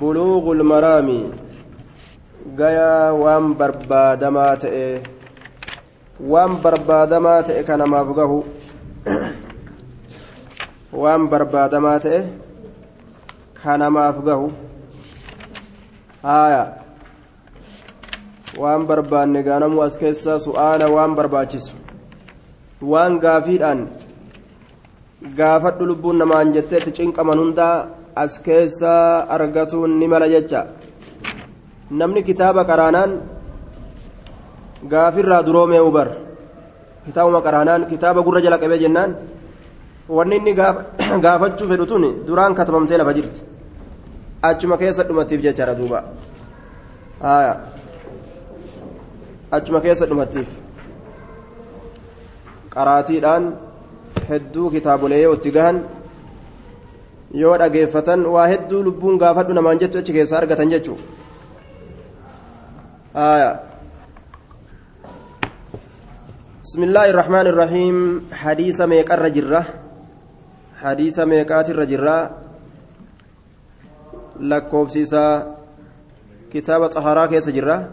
buluuqu lmaraami gayaa waan barbaadamaa ta'e waan barbaadamaa ta'e ka namaaf gahu waan barbaadamaa ta'e ka namaaf gahu. Haaya. Waan barbaanne gaanamuu as keessa su'aala waan barbaachisu. Waan gaafiidhaan gaafadhu lubbuun namaan jetteetti cinqaman hundaa as keessa argatuun ni mala jecha. Namni kitaaba qaraanaan gaafirraa duroomee ubar kitaabuma qaraanaan kitaaba gurra jala qabee jennaan wanni inni gaafachuu fedhu tun duraan katabamtee lafa jirti. Achuma keessa dhumattiif jechaadha duuba. Achuma keessa dhumattiif qaraatiidhaan hedduu kitaabolee yoo itti gahan yoo dhageeffatan waa hedduu lubbuun gaafadhu namaan jettu achi keessaa argatan jechuu. بسم الله الرحمن الرحيم حديث ميقات رجرة حديث ميقات الرجرة لكوف سيسا كتاب طهارة كيس جرة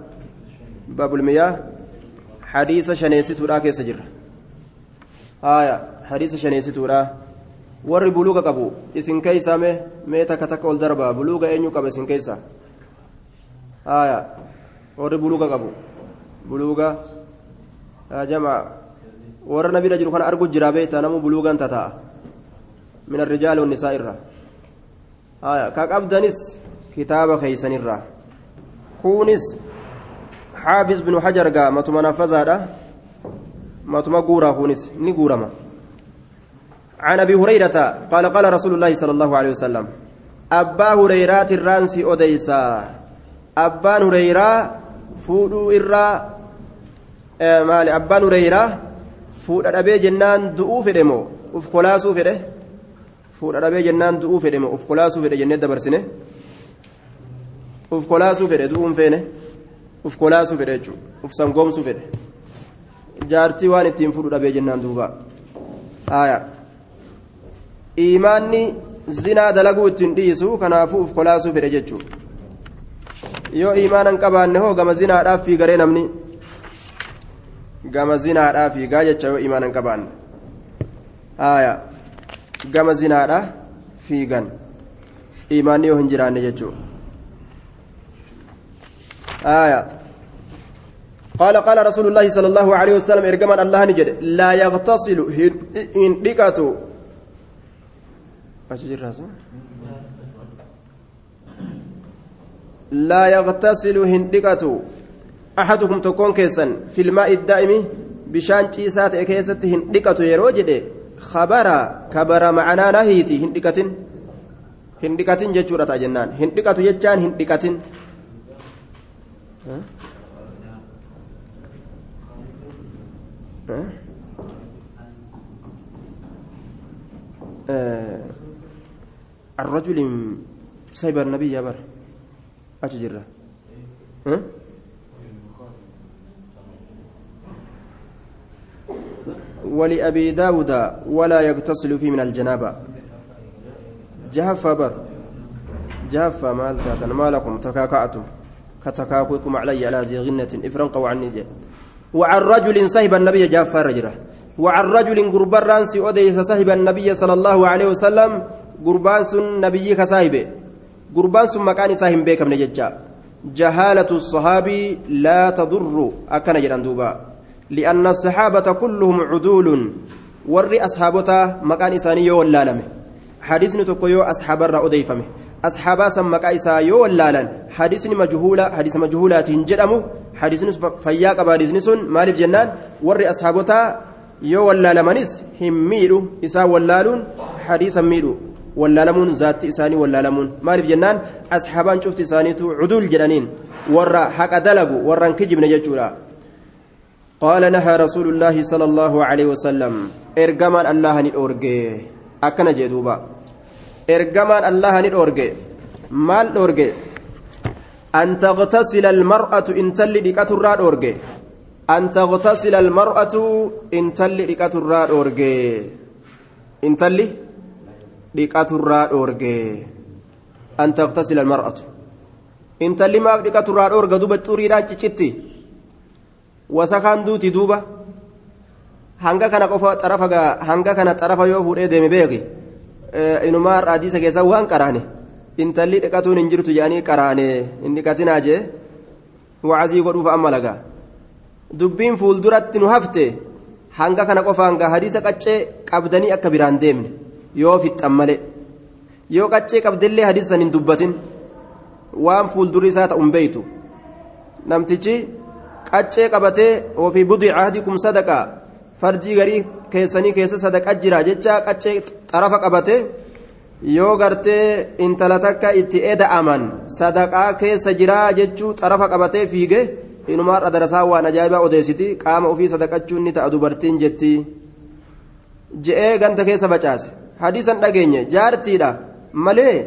باب المياه حديث شنيسة لا كيس جرة آية حديث شنيسة لا warri buluuga qabu isin keeysaa mee mee takka takka ol darba buluuga eenyu qaba isin keeysaa haya warri buluuga qabu buluuga jamaa warra nabira jiru kana argu jira beeyta namu buluugan tata'a min arrijaali wannisaa irra haya ka qabdanis kitaaba keeysanirra kuunis xaafiz binu hajar gaa matuma nafazaadha matuma guuraa kuunis ni guurama عن أبي هريرة قال قال رسول الله صلى الله عليه وسلم أبا هريره الرانسي أوديسا. أبان هريرة فودو إرا آه مالي أبان هريرة فود ابي جنان دؤو فدمو اف كلاسو فده فود ابي جنان دؤو فدمو اف كلاسو فده جنة دبرسنه اف كلاسو فده دؤون فينه اف كلاسو فده جو. اف سنغومسو فده جارتي وان اتين فود ابي جنان دوبا. آية. Imaanni zinaa dalaguu ittiin dhiisu kanaafuu uf kolaasuu fedhe jechuun yoo imaanan qabaanne hoo gama zinaadhaaf fiigaree namni gama zinaadhaaf fiigaa jecha yoo imaanan qabaanne haaya gama zinaadhaa fiigan imaanni yoo hin jiraanne jechuudha haaya قال قال رسول الله صلى الله عليه وسلم ارجما الله نجد لا يغتسل ان دقته لا يغتسل هندقته أحدكم تكون كيسا في الماء الدائم بشان تيسات كيسة هندقته يروجد خبر كبر معنا نهيتي هندقة هندقة جتورة جنان هندقة جتان هندقة ها؟ ها؟ آه الرجل سيب النبي يا بر. أتجرى ها؟ ولأبي داود ولا يغتسل فيه من الجنابة. جهف بر. جهف مال تاتن. ما لكم تكاكعتم كتكاكوكم علي على ذي غنة. افرنقوا عني جي. وعن رجل صهب النبي جاف رجلة. وعن رجل قربان سي أديس صهب النبي صلى الله عليه وسلم. Gurbaan sun nabiyyi kasaahibe gurbaan sun maqaan isaa hin beekamne jecha tadurru akkana jedhan duuba li'anna asaxaabata kulluhum cuduulun warri asxaabotaa maqaan isaanii yoo wallaalame hadisni tokko yoo asxaabarraa odeeyfame asxaabaa san maqaa isaa yoo wallaalan hadisni majhuula hadisa majhuulaati hin jedhamu hadisni fayyaa qaba hadisni sun maaliif jennaan warri asxaabotaa yoo wallaalamanis hin miidhu isaa wallaaluun hadiisa miidhu wallaalamuun zaatti isaanii wallaalamuun. Maaliif jennaan? Asxaabaan cufti isaaniitu cuduul jedhaniin. Warra haqa dalagu warraan kijibne jechuudha. نهى رسول الله صلى الله عليه وسلم ارجمان الله ندورجي أكن جدوبا ارجمان الله ندورجي مال دورجي أن تغتسل المرأة إن تلي ديكاتورا دورجي أن تغتسل المرأة إن تلي ديكاتورا دورجي إن تلي dhiqaturraa dhoorge. An taqtasila almar'atu intalli maaf dhiqaturraa dhoorga duba xuriidhaan cicitti. Wasakaan duuti duuba. Hanga kana qofa xarafa hanga kana xarafa yoo fuudhee deeme beeki. Inumaa hadiisa keessa waan qaraane. Intalli dhiqatuun hin jirtu jedhanii qaraane. Hin dhiqatinaa jee. Wacazii godhuuf amma lagaa. Dubbiin fuulduratti nu hafte. Hanga kana qofa hanga hadiisa qaccee qabdanii akka biraan deemne yoo fixxan malee yoo qaccee qabdellee hadiisan hin dubbatin waan fuuldurri isaa ta'uun beeytu namtichi qaccee qabatee ofii budii ahdikum sadaqaa farjii garii keessanii keessa sadaqa jira jecha qaccee xarafa qabate yoo gartee intala takka itti eda'aman sadaqaa keessa jiraa jechuu xarafa qabatee fiige inumaadha darasaa waan ajaa'ibaa odeessiti qaama ofii sadaqachuun ni ta'a dubartiin jetti je'ee ganda keessa facaase hadiisan dhageenye jaartiidha malee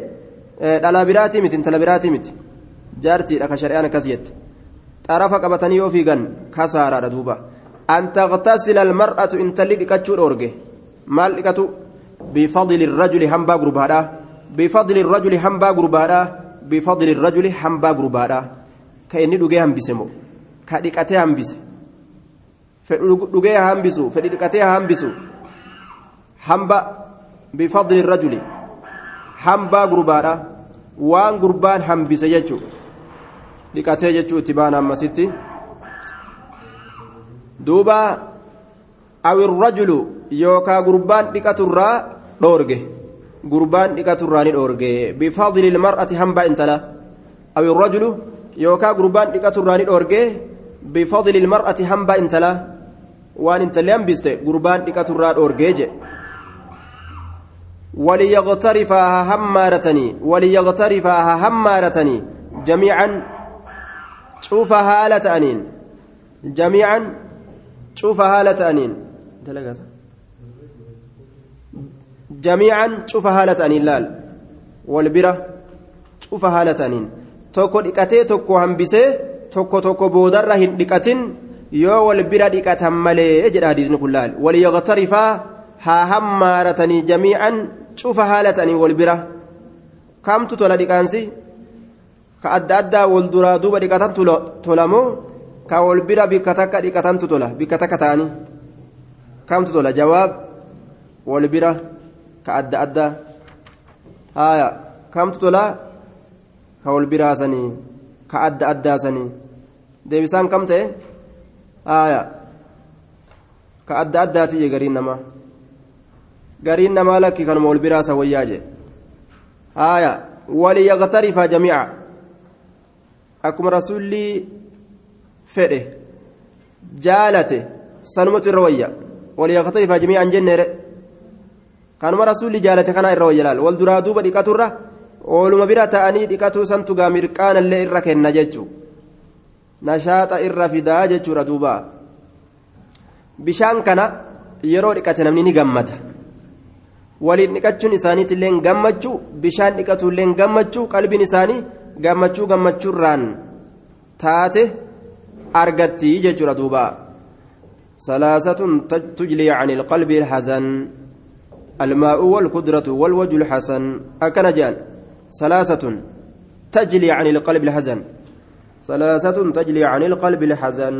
dhala biraatii miti intala biraatii miti jaartiidha ka shari'aan akkas jette xarafa qabatanii yoo fiigan kasaaraadha duuba an taqtasila almar'atu intalli dhiqachuu dhoorge maal dhiqatu bifadli irrajuli hambaa gurbaadha bifadli irrajuli hambaa gurbaadha bifadli irrajuli hambaa gurbaadha ka inni dhugee hambise moo ka dhiqatee hambise fedhu dhugee hambisu fedhi dhiqatee hambisu hamba bifadli irrajuli hambaa gurbaadha waan gurbaan hambise jechuu dhiqatee jechuu itti baan ammasitti duuba awirrajulu yookaa gurbaan dhiqaturraa dhoorge gurbaan dhiqaturraa ni dhoorge bifadli ilmar'ati hambaa intala awirrajulu yookaa gurbaan dhiqaturraa ni dhoorge bifadli ilmar'ati hambaa intala waan intalli hambiste gurbaan dhiqaturraa dhoorgee jedhe وليغترفها همارتني وليغترفها همارتني جميعا شوف هالة أنين جميعا شوف هالة أنين جميعا شوف هالة أنين لال والبرة شوف هالة أنين tokko dhiqatee tokko hambisee tokko tokko boodarra hin dhiqatin yoo wal bira dhiqatan malee jedha hadiisni kun laal waliyaqtarifaa haa hammaaratanii jamiican cufa haala ta'anii wal bira kamtu tola dhiqaansi ka adda addaa wal duraa duuba dhiqatan tolamoo ka wal bira bikka takka dhiqatantu tola bikka takka ta'anii kamtu tola jawaab wal bira ka adda addaa haaya kamtu tola ka wal biraasanii ka adda addaasanii deebisaan kam ta'e haaya ka adda addaati gariin namaa gariin namaa lakki kanuma wal biraasa wayyaa jee haaya waliyaqtarifa jamiica akkuma rasulli fedhe jaalate sanumatu irra wayya waliyaqtarifa jamiican jenneere kanuma rasulli jaalate kana irra wayya laal wal duraa duuba dhiqaturra ooluma bira ta'anii dhiqatuu santu gaa mirqaanallee irra kenna jechuu nashaaxa irra fidaa jechuudha duuba bishaan kana yeroo dhiqate namni ni gammada waliin dhiqachuun isaaniitillee gammachuu bishaan dhiqatuullee gammachuu qalbiin isaanii gammachuu gammachuurraan taate argatti jechuudha duuba salaasatun tujlii can ilqalbi ilhazan الماء والقدرة والوجه الحسن أكن جان ثلاثة تجلي عن القلب الحزن ثلاثة تجلي عن القلب الحزن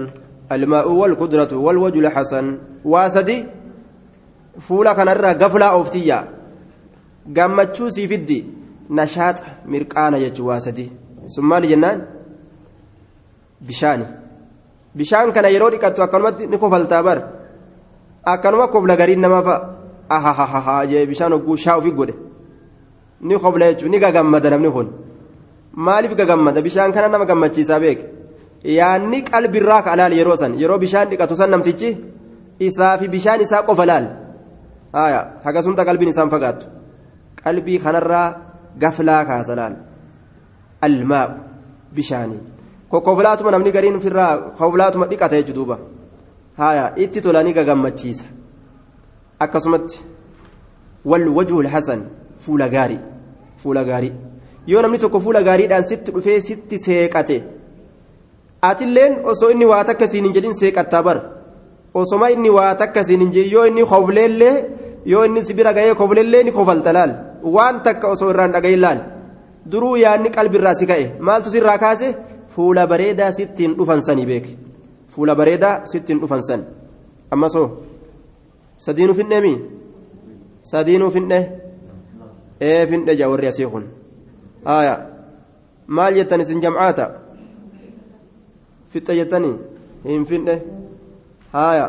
الماء والقدرة والوجه الحسن واسدي fuula kanarraa gaflaa ooftiyyaa gammachuu sii fiddi nashaaxa mirqaana jechuu waa sadii sun maali jennaan bishaani bishaan kana yeroo dhiqattu akkanumatti ni kofaltaa bar akkanuma kofla gariin namaa fa'a ahahaha jee bishaan hogguu shaa ofii godhe ni kofla jechuun ni gagammada namni kun maaliif gagammada bishaan kana nama gammachiisaa beeke yaanni qalbirraa ka alaal yeroo san yeroo bishaan dhiqatu san namtichi isaa fi bishaan isaa qofa laal haya hagasumta qalbiin isaan fagaattu. Qalbii kanarraa gaflaa kaasa laal almaa'u bishaanii. Kokkoflaatuma namni gariin ofirraa koflaatuma dhiqata jechuu duuba. Haya itti tolanii gagammachiisa. Akkasumatti wal wajhul hasan fuula gaarii fuula gaarii. Yoo namni tokko fuula gaariidhaan sitti dhufee sitti seeqate atilleen osoo inni waa takka siin hin jedhin seeqattaa bara. Osoma inni waa takka siin hin jedhin yoo inni kofleellee yoo inni si bira gahee kofleellee ni kofalta laal waan takka osoo irraan dhagahin laal duruu yaadni qalbirraa si ka'e maaltu sirraa kaase fuula bareedaa sittiin dhufan sanii beeke fuula bareedaa sittiin dhufan san ammasoo sadiinuu finne mi sadiinuu finne ee finne jaa warri asii kun haaya maal jettan isin jamcaata fixxe jettanii hin finne haaya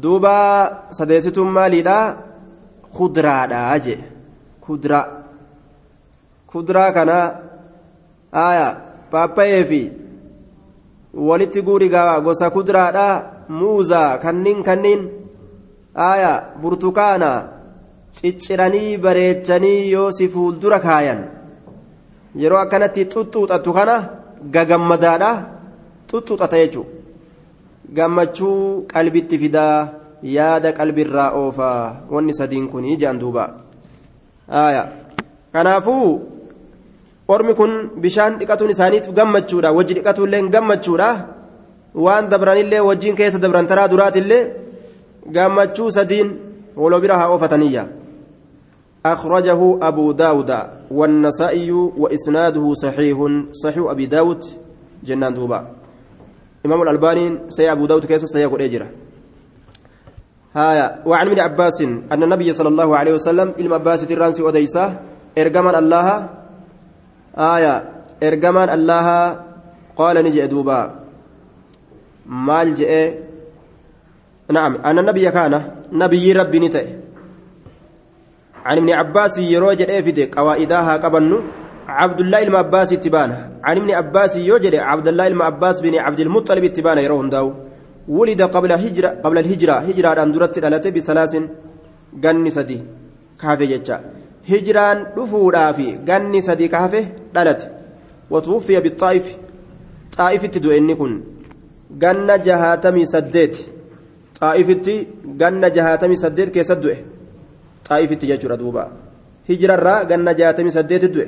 duuba sadeessituun maaliidha? Kudraadha je kudraa kudraa kana haaya paappayee fi walitti guurigaa gosa kudraadha muuzaa kanniin kanniin. Haaya burtukaana cicciranii bareechanii yoo si fuuldura kaayan. Yeroo akkanatti xuxuuxattu kana gagammadaadha xuxuuxata jechuudha gammachuu qalbitti fidaa yaada qalbirraa oofaa wanni sadiin kun ijaan duuba kanaafuu ormi kun bishaan dhiqatuun isaaniif gammachuudha wajji dhiqatuullee gammachuudha waan dabranillee wajjiin keessa dabran taraa duraatillee gammachuu sadiin waloo bira haa oofataniyya. أخرجه أبو داود والنسائي وإسناده صحيح صحيح أبي داود جنان دوبا إمام الألباني سي أبو داود كيس سيقول إجرة هايا. وعن ابن عباس أن النبي صلى الله عليه وسلم إلما عباس الرانسي وديسة إرجمان الله. آية. إرجمان الله. قال نجي دوبا مال جئ. نعم. أن النبي كان نبي ربي نتئ. عن ابن عباس يروج الافد قوائدها قبن عبد الله بن عباس اتبانه. عن ابن عباس يوجد عبد الله بن عباس بن عبد المطلب اتبانه يروهم داو ولد قبل هجرة قبل الهجرة. هجرة أن درت الألت بثلاث جن سدي. كافي جتشا. هجران دفورا في جن سدي كافي دلت. وتوفي بالطائف. طائف تدو إني كن. جن جهاتمي سديت. طائف جن جهاتمي سديت كي سدوه xaa'ifitti jechuudha duuba hijirarraa ganna jaatamii saddeeti du'e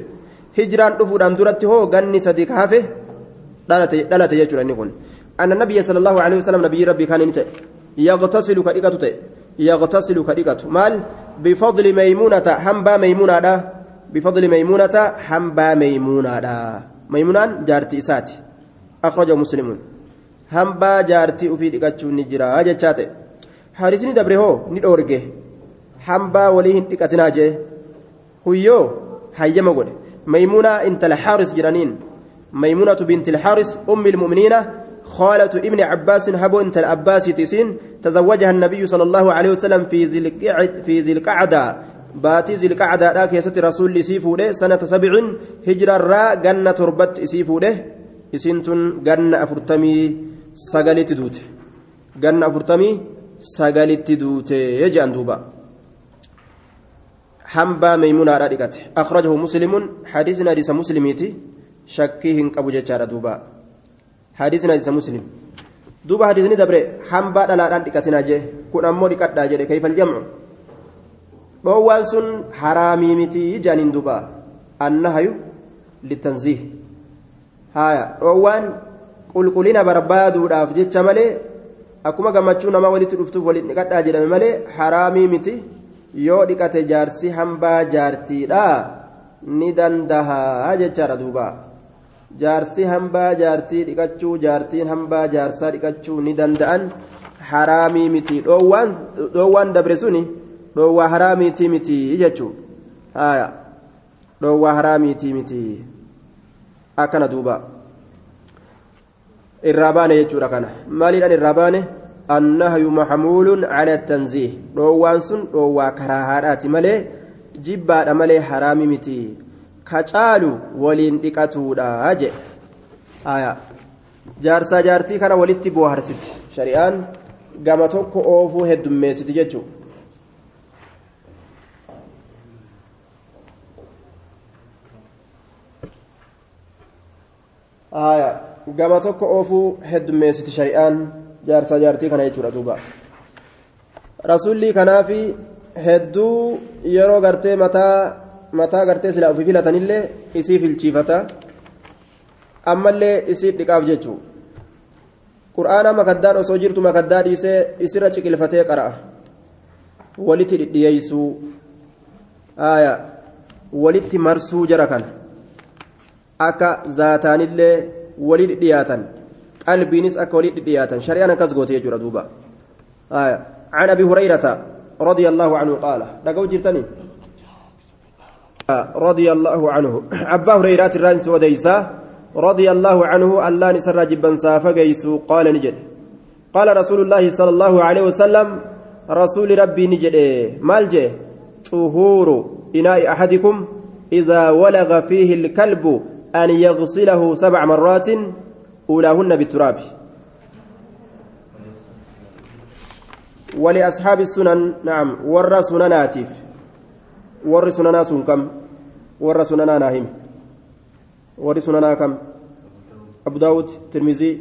hijiraan dhufuudhaan duratti hoo ganni sadi ka hafe dhalate jechuudha inni kun anna nabiyya sallallahu alaihi wasallam nabiyyi rabbii kan inni ta'e yaqtasilu ka dhiqatu ta'e yaqtasilu ka dhiqatu maal bifadli maymuunata hambaa maymuunaadha bifadli maymuunata hambaa maymuunaadha maymuunaan jaartii isaati akhrajahu muslimuun hambaa jaartii ufii dhiqachuun ni jira jechaa ta'e haarisni dabre hoo ni dhoorge hambaa walii hin dhiqatinaa jee huyyoo hayyama godhe maymuunaa intala xaaris jedhaniin maymuunatu binti lxaaris ummi ilmu'miniina خالة ابن عباس هبو انت العباس تسين تزوجها النبي صلى الله عليه وسلم في ذي في ذي القعدة باتي ذي القعدة ذاك يست رسول سيفوده. سنة سبع هجرة را جنة تربت سيفوده. إسنتن جنة أفرتمي سجلت دوت جنة أفرتمي سجلت دوت يجي أندوبا hambaa maymuunaadha dhiqate akhrajahu muslimun hadiisni hadiisa muslimiiti shakkii hin qabu jechaadha duuba hadiisni hadiisa muslim duuba hadiisni dabre hambaa dhalaadhaan dhiqatinaa jee kun ammoo dhiqadhaa jedhe kayfal jamcu dhoowwaan sun haraamii mitii jaaniin duuba annahayu litanziih haya dhoowwaan qulqullina barbaaduudhaaf jecha malee akkuma gammachuu namaa walitti dhuftuuf walitti dhiqadhaa jedhame malee haraamii miti yoo dhiqate jaarsi hambaa jaartiidha ni dandahaa jechaadha duuba jaarsi hambaa jaartii dhiqachuu jaartiin hambaa jaarsaa dhiqachuu ni danda'an haraamii miti dhoowwaan dabre suni dhoowwaa haraamiitii miti jechuu haya dhoowwaa haraamiitii miti akkana duuba irraa baane jechuudha kana maaliidhaan irraa baane النهي محمول على التنزيه روان سن روا كراهات ملي جبا ملي حرام متي كچالو ولين ديكاتودا أجي آية jaarsaa jaartii kana walitti booharsiti shari'aan gama tokko oofuu heddummeessiti jechuudha. gama tokko oofuu heddummeessiti shari'aan jaarsaa jaartii kana jechuudha duuba. Rasuulli kanaafi hedduu yeroo gartee mataa mataa gartee silaa ofii filatanillee isii filchiifata. Ammallee isii dhiqaaf jechuu qur'aana makaddaan osoo jirtu makaddaa dhiisee isirra ciqilfatee qara'a. Walitti dhidhiyeeysuu. Aya walitti marsuu jara kana. Akka zaataanillee walii dhiyaatan qalbiinis akka walii dhiyaatan. Shari'aan akkas goote jechuudha عن ابي هريره رضي الله عنه قال لقوا جرتني رضي الله عنه ابا هريره الرانس وديسا رضي الله عنه الله نسر جبا سافقيس قال نجد قال رسول الله صلى الله عليه وسلم رسول ربي نجد مال جه طهور إناء أحدكم إذا ولغ فيه الكلب أن يغسله سبع مرات أولاهن بالتراب. ولأصحاب السنن نعم ور سنناتف ور سننا كم؟ ور سننا ناهم ور سننا كم؟ أبو داود ترمزي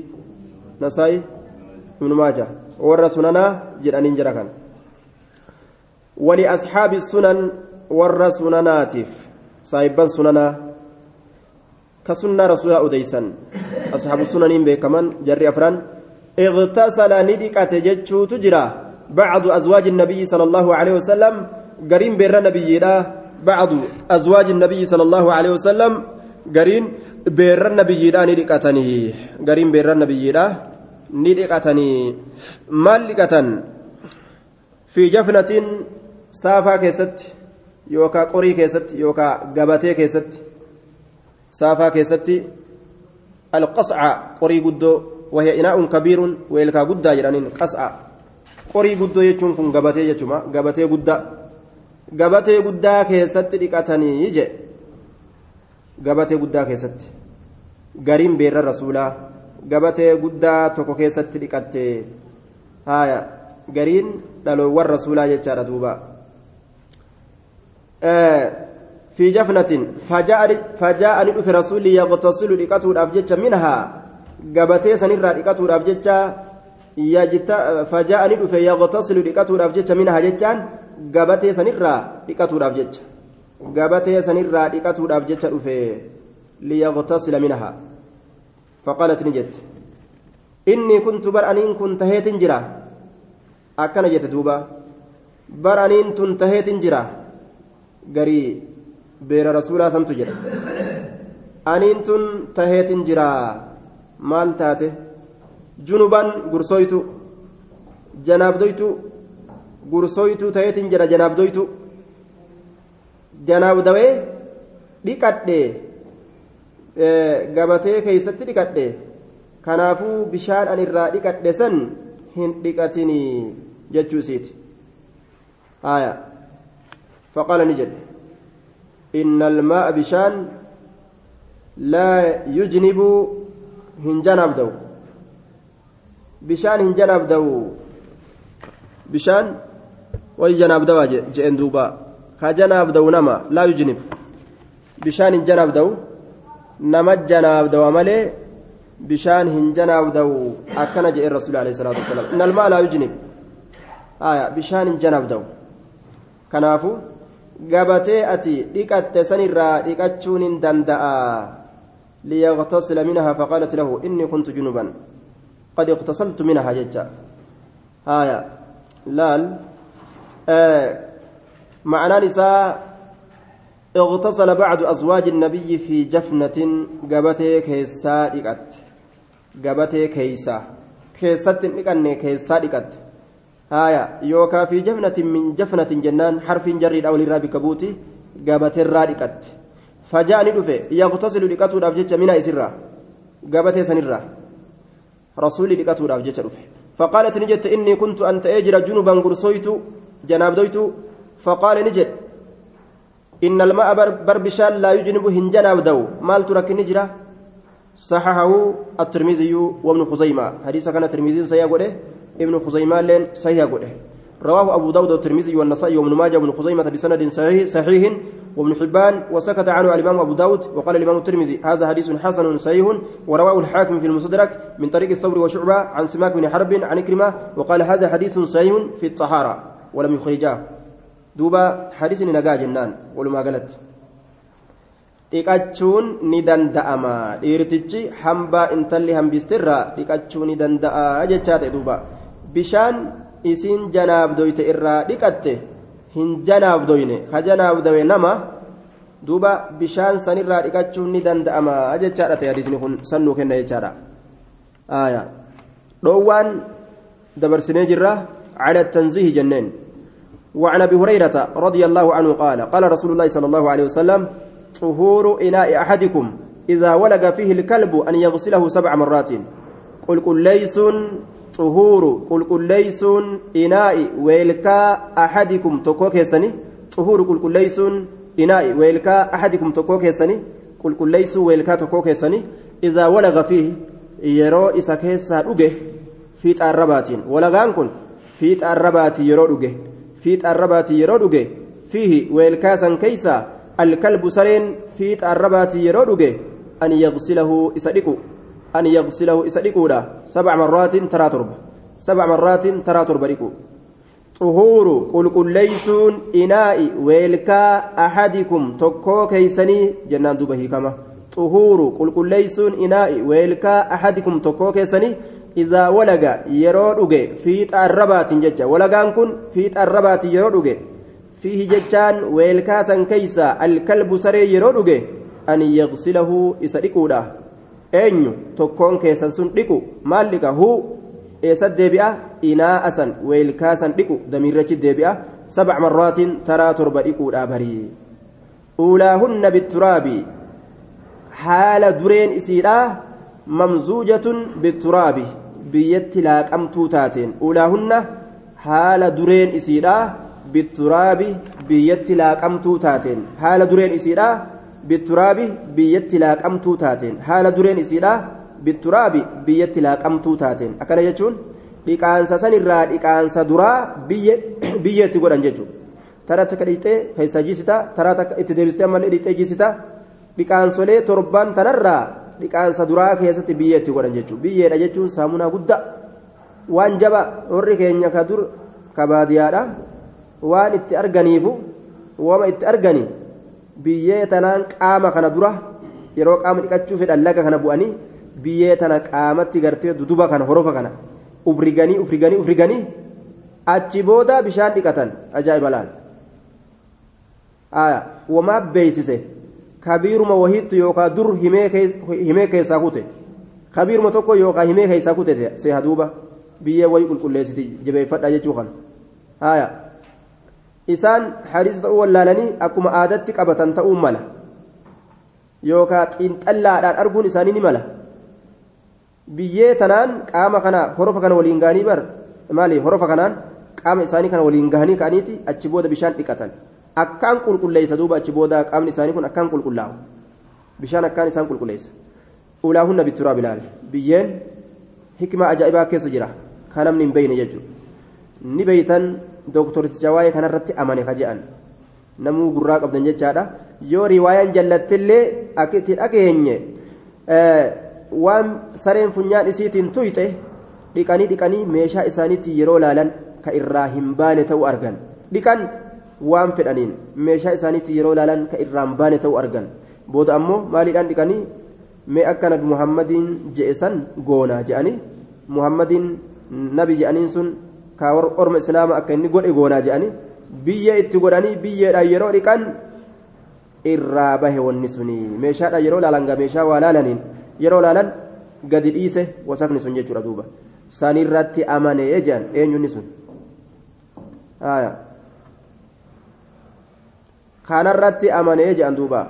نسائي ابن ماجه. ور سننا جرانين جركان ولأصحاب السنن ور سنناتف صاحبا سننا كسنة رسول أديسا أصحاب السنن بكمان جري أفران. اغتسل ندكة جتشو تجرى بعض أزواج النبي صلى الله عليه وسلم. قرين بير نبي بعض أزواج النبي صلى الله عليه وسلم. قرين بير النبي ندكتني قرين بير النبي ندكتني مال لكة في جفنة سافا كيست. يوكا قري كيست. يوكا قبتي كيست. سافا كيست القصع قري قدو وهي إناء كبير ويلكا قدا جرانين قصع qorii guddoo jechuun kun gabatee jechuma gabatee guddaa gabatee guddaa keessatti dhiqatanii je gabatee guddaa keessatti gariin beerra rasuulaa gabatee guddaa tokko keessatti dhiqatte haaya gariin dhaloowwan rasuulaa jechaadha duuba في جفنة فجاء فجاء ندف رسول يغتسل لقته الأبجتش منها قبتي سنرى لقته الأبجتش fajaa'ani dhufe yaqtasilu dhiqatuudhaaf jecha minhaa jechaan gabatee sanirraa dhiqatuudhaaf jecha gabatee sanirraa dhiqatuudhaaf jecha dhufe liyaqtasila minhaa faqaalat ni jette inni kuntu bar aniin kun taheetin jira akkana jette duuba bar aniin beera rasuulaa santu jedha aniin tun taheetin jira maal taate junuban gursoytu janaabdoytu gursoytu taheetin jira janaabdoytu janaabdawee dhiqadhe gabatee keeysatti dhiqadhe kanaafuu bishaan an irraa dhiqadhe san hin dhiqatinii jechuu aya faqaala ni jedhe inna almaa'a bishaan laa yujnibu hin janaabdawu bishaan hin janaabdawu bishaan way janaabdawaa je'en duuba ka janaabdawu nama laa yujnib bishaan hin janaabdawu nama janaabdawa malee bishaan hin janaabdawu akkana je'en rasuuli alayhi salaatu wasalaam inna almaa laa yujnib aya bishaan hin janaabdawu kanaafu gabatee ati dhiqatte sanirraa dhiqachuun hin danda'a. منها فقالت له إني كنت جنبا قد اغتسلت منها ججا آية لال آه معنى نساء اغتسل بعض أزواج النبي في جفنة قبتي كيسا دقت قبتي كيسا كيسات نقن كيسا دقت آية يوكا في جفنة من جفنة جنان حرف جريد أو للرابي كبوتي قبتي الرادقت فجاءني دفه يغتسل دقته دافجت من إسرا قبتي سنرا رسولي دقته دافجت دفه فقالت نجت إني كنت أنت أجر جنبا قرصيت جناب دويت فقال نجت إن الماء بربشان لا يجنب هنجناب دو مال ترك نجرة صححه الترمذي وابن خزيمة حديث كان الترمذي صحيح قوله ابن خزيمة لين صحيح رواه أبو داود والترمذي والنسائي وابن ماجه وابن خزيمة بسند صحيح, صحيح. وابن حبان وسكت عنه الإمام أبو داود وقال الإمام الترمذي هذا حديث حسن صحيح ورواه الحاكم في المستدرك من طريق الثور وشعبة عن سماك بن حرب عن إكرمة وقال هذا حديث صحيح في الطهارة ولم يخرجاه. دوبا حديث نجا جنان ولما قالت. dhiqachuun ni danda'ama dhiirtichi hambaa intalli hambistirraa dhiqachuu ni danda'a jechaa ta'e duuba bishaan isiin janaabdoyte irraa dhiqatte hin janaabdoyne ka janaabdawe nama duuba bishaan sanirraa dhiqachuun ni danda'ama jechaadha ta'e hadiisni kun sannuu kenna jechaadha dhoowwaan dabarsinee jirra على التنزيه جنين وعن ابي هريره رضي الله عنه قال قال رسول الله صلى الله عليه وسلم طهور اناء احدكم اذا ولغ فيه الكلب ان يغسله سبع مرات قل قل ليس احدكم تكوك يسني طهور قل قل ليس اناء ويلكا احدكم تكوك يسني قل قل ليس ويلكا تكوك يسني اذا ولغ فيه يرو isa keessaa dhuge fiixa arrabaatiin walagaan kun fiixa arrabaatii yeroo dhuge fiixa arrabaatii yeroo dhuge fiihi weelkaasan keeysa alkalbu sareen fiixa arrabaatii yeroo dhuge an yagsilahu isa dhiqu an yagsilahu isa dhiquudha sabca marraatin taraa torba sabca marraatin taraa torba dhiqu xuhuuru qulqulleeysuun inaa'i weelkaa ahadikum tokkoo keeysanii jennaan duba hiikama xuhuuru qulqulleeysuun inaa'i weelkaa ahadikum tokkoo keessanii إذا ولغ يرو dhuge fiixa arrabaatiin jecha walagaan kun fiixa arrabaatiin yeroo dhuge fiihi jechaan weelkaasan keeysa alkalbu saree yeroo dhuge an yagsilahu isa dhiquudha eenyu? Tokkoon keessan sun dhiqu. Maal dhiqa? Huu eessa deebi'a? Inaa'asan weelkaasan dhiqu. Damiirrachi deebi'a. Sabع marraatiin taraa torba dhiquudha barii uulaahunna bitturaabi. Haala dureen isiidha. Mamzuujatun bitturaabi. Biyyatti laaqamtuu taateen. Ulaahunna haala dureen isiidha. Bitturaabi biyyatti laaqamtuu taateen. Haala dureen isiidha bitturaabi biyyatti laaqamtuu taateen. Haala dureen isiidha bitturaabi biyyatti laaqamtuu taateen. Akkana jechuun dhiqaansa sanirraa dhiqaansa duraa biyya itti godhan jechuudha. Taraa takka dhiqxee keessa jiisita taraa takka itti deebistee ammallee dhiqxee jiisita. Dhiqaansolee torban tanarraa dhiqaansa duraa keessatti biyya itti godhan jechuudha. Biyyeedha jechuun saamunaa guddaa. Waan jaba warri keenya ka dur ka baadiyyaadha waan itti arganiifu wama itti arganii biyyee tanaan qaama kana dura yeroo qaama dhiqachuu fedhan laga kana bu'anii biyyee tana qaamatti gartee duduba kana horofa kana ufriganii ufriganii ufriganii achi booda bishaan dhiqatan ajaa'iba laal wamaa beeysise. kabiiruma wahiittu yookaan dur himee keessaa kute kabiiruma tokko yookaan himee keessaa kute seeha duuba biyyee wayii qulqulleessiti jabeeffadha jechuu kan haaya isaan hadiisa ta'uu wallaalanii akkuma aadatti qabatan ta'uu mala yookaan xiinxallaadhaan arguun isaanii ni mala biyyee tanaan qaama kana horofa kana waliin gahanii bar maali horofa kanaan qaama isaanii kana waliin gahanii ka'aniiti achi booda bishaan dhiqatan. akkaan qulqulleessa duuba achi booda qaamni isaanii kun akkaan qulqullaa'u bishaan akkaan isaan qulqulleessa ulaahunna bitturaa bilaal biyyeen hikma ajaa'ibaa keessa jira kan hin beeyne jechuudha ni beeytan dooktoricha waa'ee kanarratti amane ka je'an. Namuu gurraa qabdan jechaadha. Yoo riwaayaan jallattillee akka itti dhageenye waan sareen funyaan isiitiin tuyxe dhiqanii dhiqanii meeshaa isaaniitiin yeroo laalan ka irraa hin baane ta'uu argan. Dhiqan waan fedhaniin meeshaa isaaniitti yeroo ilaalan ka irraan baane ta'uu argan. Booda ammoo maaliidhaan dhiqanii? Mee akka nabi muhammadiin je'esan goonaa je'anii muhammadiin nabi je'aniin sun kaa orma islaama akka inni godhe goonaa je'anii biyya itti godhanii biyyeedhaan yeroo dhiqan irraa bahe wanni suni meeshaadhaan yeroo laalan gaa meeshaa waa laalaniin yeroo laalan gadi dhiise wasakni sun jechuudha duuba sanirratti amanee je'an eenyunni sun كان الرت أمانة جان دوبا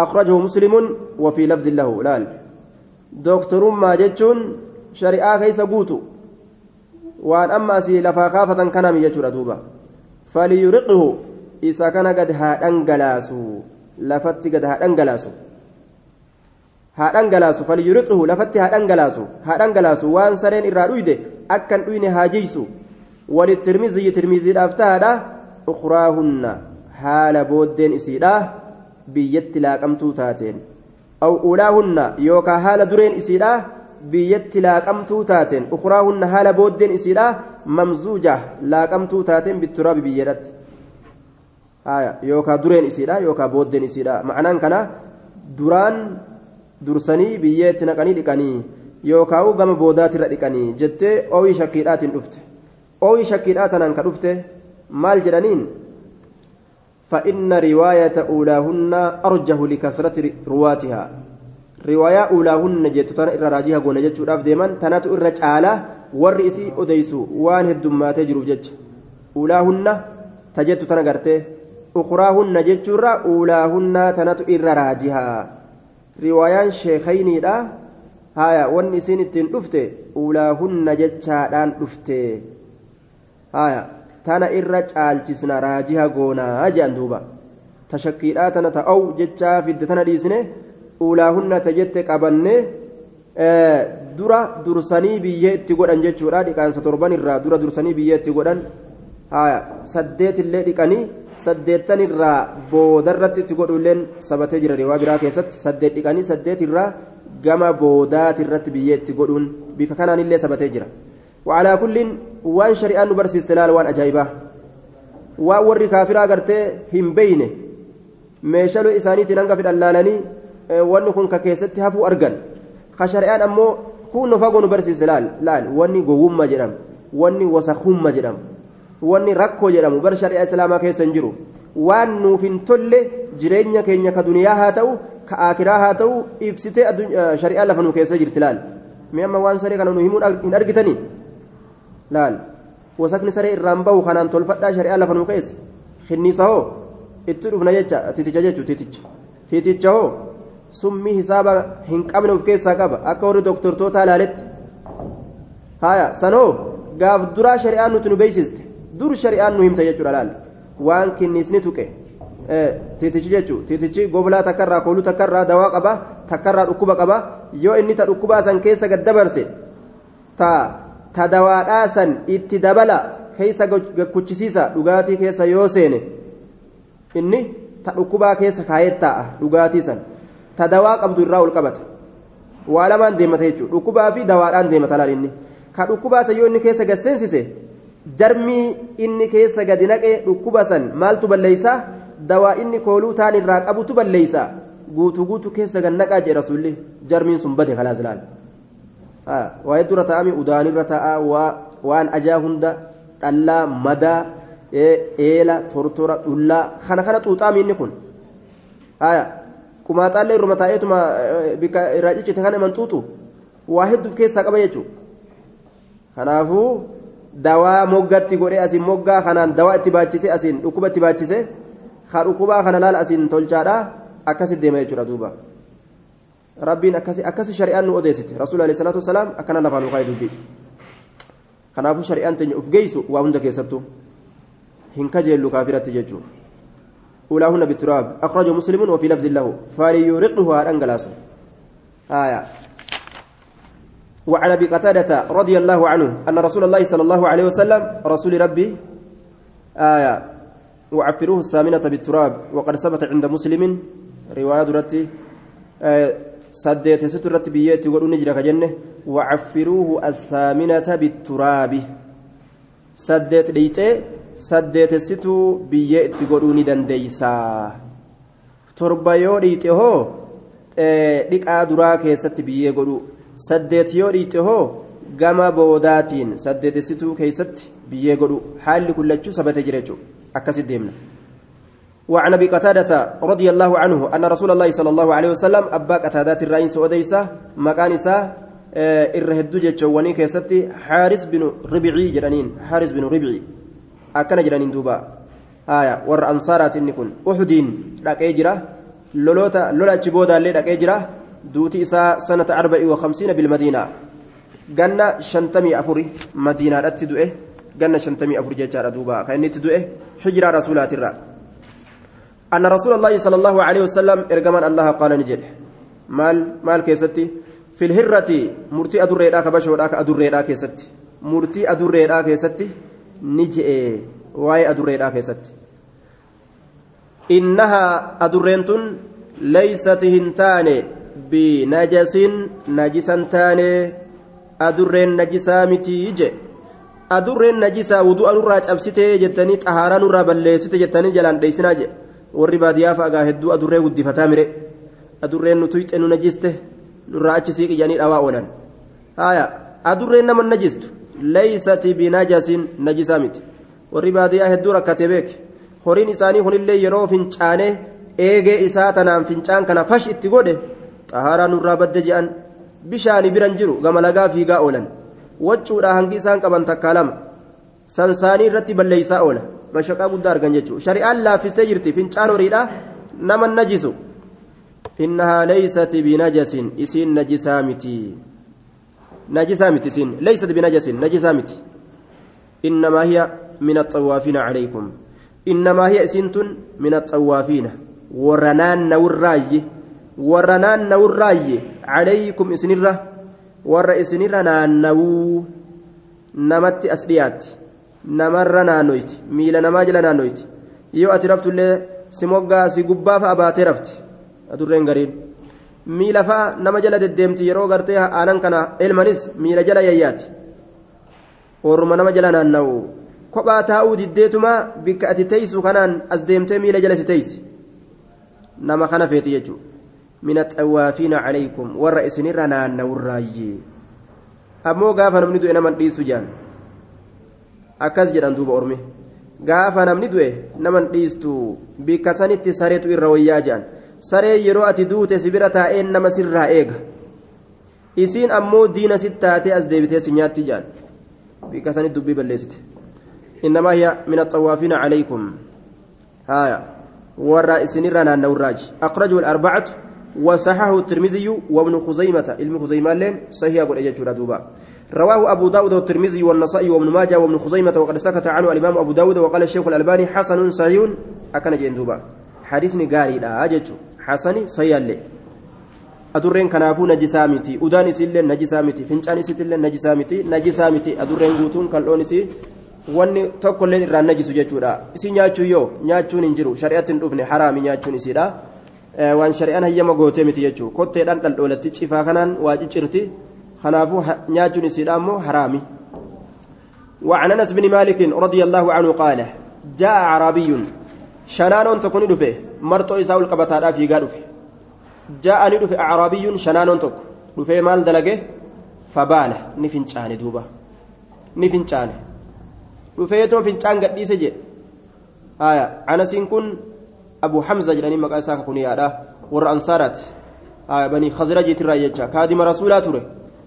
أخرجه مسلم وفي لفظ له لال دكتور ما جتشون شريعة كيس بوتو وأن أما سي لفا خافة كان من يجور دوبا فليرقه إذا كان قد هادنجلاسو لفت قد هادنجلاسو haadhangalaasu falyuriqhu lafatti haadhangalaasu haadhangalaasu waan sareen irraa dhuyde akkan dhuyne haajeysu walittirmiziyyi tirmiziidhaaf tahaadha ukraahunna haala booddeen isiidha biyyatti laaqamtuu taateen aw ulaahunna yookaa haala dureen isiidha biyyatti laaqamtuu taateen ukuraahunna haala booddeen isiidha mamzuuja laaqamtuu taateen bitturaabi biyyeedhatti yookaa dureen isiidha yookaa booddeen isiidha ma'anaan kana duraan dursanii biyyeetti naqanii dhiqanii yookaa gama boodaatirra dhiqanii jettee ooyii shakkiidhaatiin dhufte ooyii shakkiidhaa tanaan ka dhufte maal jedhaniin فإن رواية أولاهن أرجه لكثرة رواتها riwaayaa ulaahunna jettotana irra raajiha hagoone jechuudhaaf deeman tanatu irra caalaa warri isii odeysu waan heddummaatee jiruuf jecha. Ulaahunna ta jettu tana gartee ukuraahunna jechuurra ulaahunna tanatu irra raajiha. Riwaayaan sheekayniidha. Haya wanni isiin ittiin dhufte ulaahunna jechaadhaan dhufte. Haya tana irra caalchisna raajiha goonaa jedhan duuba. Tashakkiidhaa tana ta'au jechaa fidde tana dhiisne uulaahunna ta jette qabanne dura dursanii biyyee itti godhan jechuudha dhiqaansa torban irraa dura dursanii biyyee itti godhan saddeet illee dhiqanii saddeettan irraa boodarratti itti godhulleen sabatee jira riwaa biraa keessatti saddeet dhiqanii saddeet irraa gama boodaati irratti biyyee itti godhuun bifa kanaan illee sabatee jira. وعلى كل وان شريان نبرس استلال وان أجايبه waan warri kaafiraa gartee hin beyne meeshaluu isaaniitiin hanga fidhallaalanii wanni kun ka keessatti hafuu argan ka shari'aan ammoo kun nu fagoo nu barsiise laal laal wanni gowwummaa jedhamu wanni wasakummaa jedhamu wanni rakkoo jedhamu bar shari'aa islaamaa keessa hin jiru waan nuuf hin tolle jireenya keenya ka duniyaa haa ta'u ka aakiraa haa ta'u ibsitee shari'aa lafa nu keessa jirti laal mee amma waan saree kana nu himuu hin argitanii laal wasakni saree irraan bahu kanaan tolfadhaa shari'aa lafa nu keessa hinniisa hoo itti dhufna jecha titicha jechuun titicha titicha hoo summii hisaaba hin qabne of keessaa qaba. Akka warri doktortoota ilaaletti. Haya sanoo gaaf duraa shari'aan nuti nu beeksiste. Dur shari'aan nu himta jechuudha laal. Waan kinniisni tuqe. Titichi jechuun titichi goblaa takkarraa kooluu takkarraa dawaa qaba takkarraa dhukkuba qaba. Yoo inni ta dhukkubaa san keessa gad dabarse ta ta dawaadhaa san itti dabala keessa gakkuchisiisa dhugaatii keessa yoo seene inni ta dhukkubaa keessa kaayee taa'a dhugaatii san ta dawaa qabdu irraa ol qabata waa lamaan deemata jechuudha dhukkubaa fi dawaadhaan deemata laal inni ka dhukkubaa san yoo inni keessa gad seensise jarmii inni keessa gadi naqee dhukkuba san maaltu balleeysaa dawaa inni kooluu taan irraa qabutu balleeysaa guutuu guutuu keessa gad naqaa jee rasuulli jarmiin sun bade kalaas laal waa'ee dura taa'ame udaanirra taa'aa waan ajaa hunda dhallaa madaa eela tortora dhullaa kana kana xuuxaami inni kun qumaaxaallee irruma taa'eetuma bika irraa ciccite kana man xuuxu waa hedduuf keessaa qaba jechuudha kanaafuu dawaa moggatti godhee asiin moggaa kanaan dawaa itti baachise asiin dhukkuba itti baachise ka dhukkubaa kana laala asiin tolchaadha akkasitti deema jechuudha duuba. rabbiin akkasi akkasi shari'aan nu odeessite rasuul alayhi salaatu wasalaam akkana lafaan nu kaa'e dubbii kanaafuu shari'aan teenya uf geessu waa hunda keessattuu hin kajeellu kaafiratti jechuudha أولاهن بالتراب أخرجه مسلم وفي لفظ له. فليورقه على أنجلاس آية. وعن أبي قتادة رضي الله عنه أن رسول الله صلى الله عليه وسلم رسول ربي آية. وعفروه الثامنة بالتراب. وقد ثبت عند مسلم رواية درتي saddeetessitu irratti biyyee itti godhuun ni jira ka jenne wacaffiruuhu athaaminata bitturaabi saddeet dhiixee saddeetessitu biyyee itti godhuu ni dandeeysaa torba yoo dhiixe hoo dhiqaa duraa keessatti biyyee godhu saddeet yoo dhiixe hoo gama boodaatiin saddeetessituu keessatti biyyee godhu haalli kullachuu sabate jira jechuudha akkasitti deemna. وعن ابي قتاده رضي الله عنه ان رسول الله صلى الله عليه وسلم ابا قتاده الرئيس وديسه مكان اسا الرهد جچوني كيستي حارس بن ربيعي جرانين حارس بن ربيعي اكن جرانين دوبا آية ور انصارات نكون احدين دقي جرا لولوتا لولا تشبودا اللي دقي جرا دوتي اسا سنه 54 بالمدينة ganna shantamii afuri madiinaadhatti du'e. Ganna shantamii afur jechaadha duuba. Kan inni itti du'e hijiraa rasuulaatirraa أن رسول الله صلى الله عليه وسلم إرجمان الله قال نجد مال مال كيستي في الهرة مرتي أدور ريدا كبشو راك أدور ريدا كيستي مرتي أدور ريدا كيستي نجئ واي أدور ريدا كيستي إنها أدورينتون ليست هنتان بنجس نجسا تاني أدورين نجسا متيجي أدورين نجسا وضوء نراج أبسيتي جتني طهارة نرا بلسيتي جتني جلان ديسنا جي warri baadiyyaa fa'aa hedduu adurree guddifataa mire. Adurreen nu tuyxe nu najiste nurraa achi sii qiyyanii dhawaa oolan. Haya adurreen nama najistu. Leeysati binajasin najisaa miti warri baadiyyaa hedduu rakkatee beeke horiin isaanii kunillee yeroo fincaane eegee isaa tanaan fincaan kana fash itti godhe xahaaraa nurraa badde je'an bishaani biran jiru gama lagaa fiigaa oolan waccuudha hangi isaan qaban takkaa lama sansaanii irratti balleeysaa oola mashaqaa guddaa argan jechuudha shari'aan laaffistee jirti fincaan horiidha nama najisu innahaa leeysati binajasin isiin najisaa miti miti isiin leeysati binajasin najisaa miti innamaa hiya min axawaafiina calaykum innamaa hiya isiintun min axawaafiina warra naannawurraayye warra naannawurraayye calaykum isinirra warra isinirra naannawuu namatti as dhiyaatti namarra naannoyti miila namaa jala naannoyti yoo ati raftullee si moggaa si gubbaa miila fa'a nama jala deddeemti yeroo gartee aanan kana elmanis miila jala yayyaati. Orma nama jala naanna'u. Kophaa taa'uu diddeetuma bikka ati teeysu kanaan as deemtee miila jala si teeysi nama kana feeti jechuudha. Min axawaafiina calaykum warra isinirra naanna'urraayyee ammoo gaafa namni du'e naman dhiisu jaan. Akkas jedhan duuba ormi. Gaafa namni du'e naman dhiistu bikka sanitti sareetu irra wayyaa jaan saree yeroo ati duute si bira taa'een nama sirraa eega isiin ammoo diina sit taatee as deebitee si nyaatti jaan bikka sanitti dubbii balleessite innamaa hiya min axawaafiina calaykum haaya warra isinirra naanna'urraaji akhrajahu alarbacatu وصححه الترمذي وابن خزيمة علم خزيمة لين صحيح أقول أجل دوبا رواه أبو داود والترمذي والنسائي وابن ماجه وابن خزيمة وقد سكت عنه الإمام أبو داود وقال الشيخ الألباني حسن صحيح أكن جندوبا حديثني قاري لا أجت حسن صحيح لي أدرين كنافو نجسامتي أدان إسلين نجسامتي فنشان إسلين نجسامتي نجسامتي أدرين قوتون كالون إسي wanni tokkolleen irraan najisu jechuudha isi nyaachuu yoo nyaachuun hin jiru shari'atti hin dhufne haraami nyaachuun isiidha waan shari'aan hayyama gootee miti jechuudha kotteedhaan dhaldhoolatti cifaa kanaan waa ciccirti kanaafuu nyaachuun isiidha ammoo haraami. وعن انس بن مالك رضي الله عنه قال جاء عربي شنان تكون دفه مرتو يساول قبتا في غادف جاء ندف اعرابي شنان تك دفه مال دلغه فبال نفنچاني دوبا نفنچاني دفه تو فنچان غديسه جه آية انس كن أبو حمزة جلاني مقا ساكا كنيادا ور أنصارات آه بني خزرج ترى يجا كادم رسولا ترى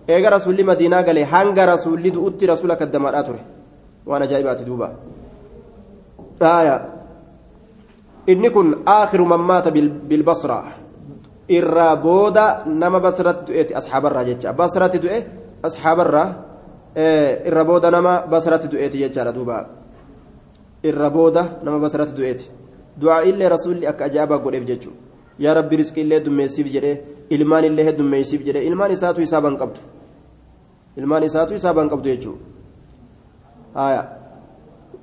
إيجا رسول مدينة قال هانغا رسول دؤتي رسولا كدمات ترى وأنا جايبات دوبا آية إني آخر من مات بالبصرة إرى بودا نما بصرة تؤتي أصحاب الراجج بصرة تؤتي أصحاب الرا إرى بودا نما بصرة تؤتي يجا دوبا إرى بودا نما بصرة تؤتي du'aa illee rasuulli akka ajaa'ibaa godheef jechuudha yaa rabbi riskii illee dummeessiif jedhee ilmaan illee heddummeessiif jedhee ilmaan isaatu isaa ban qabdu ilmaan isaatu isaa ban qabdu jechuudha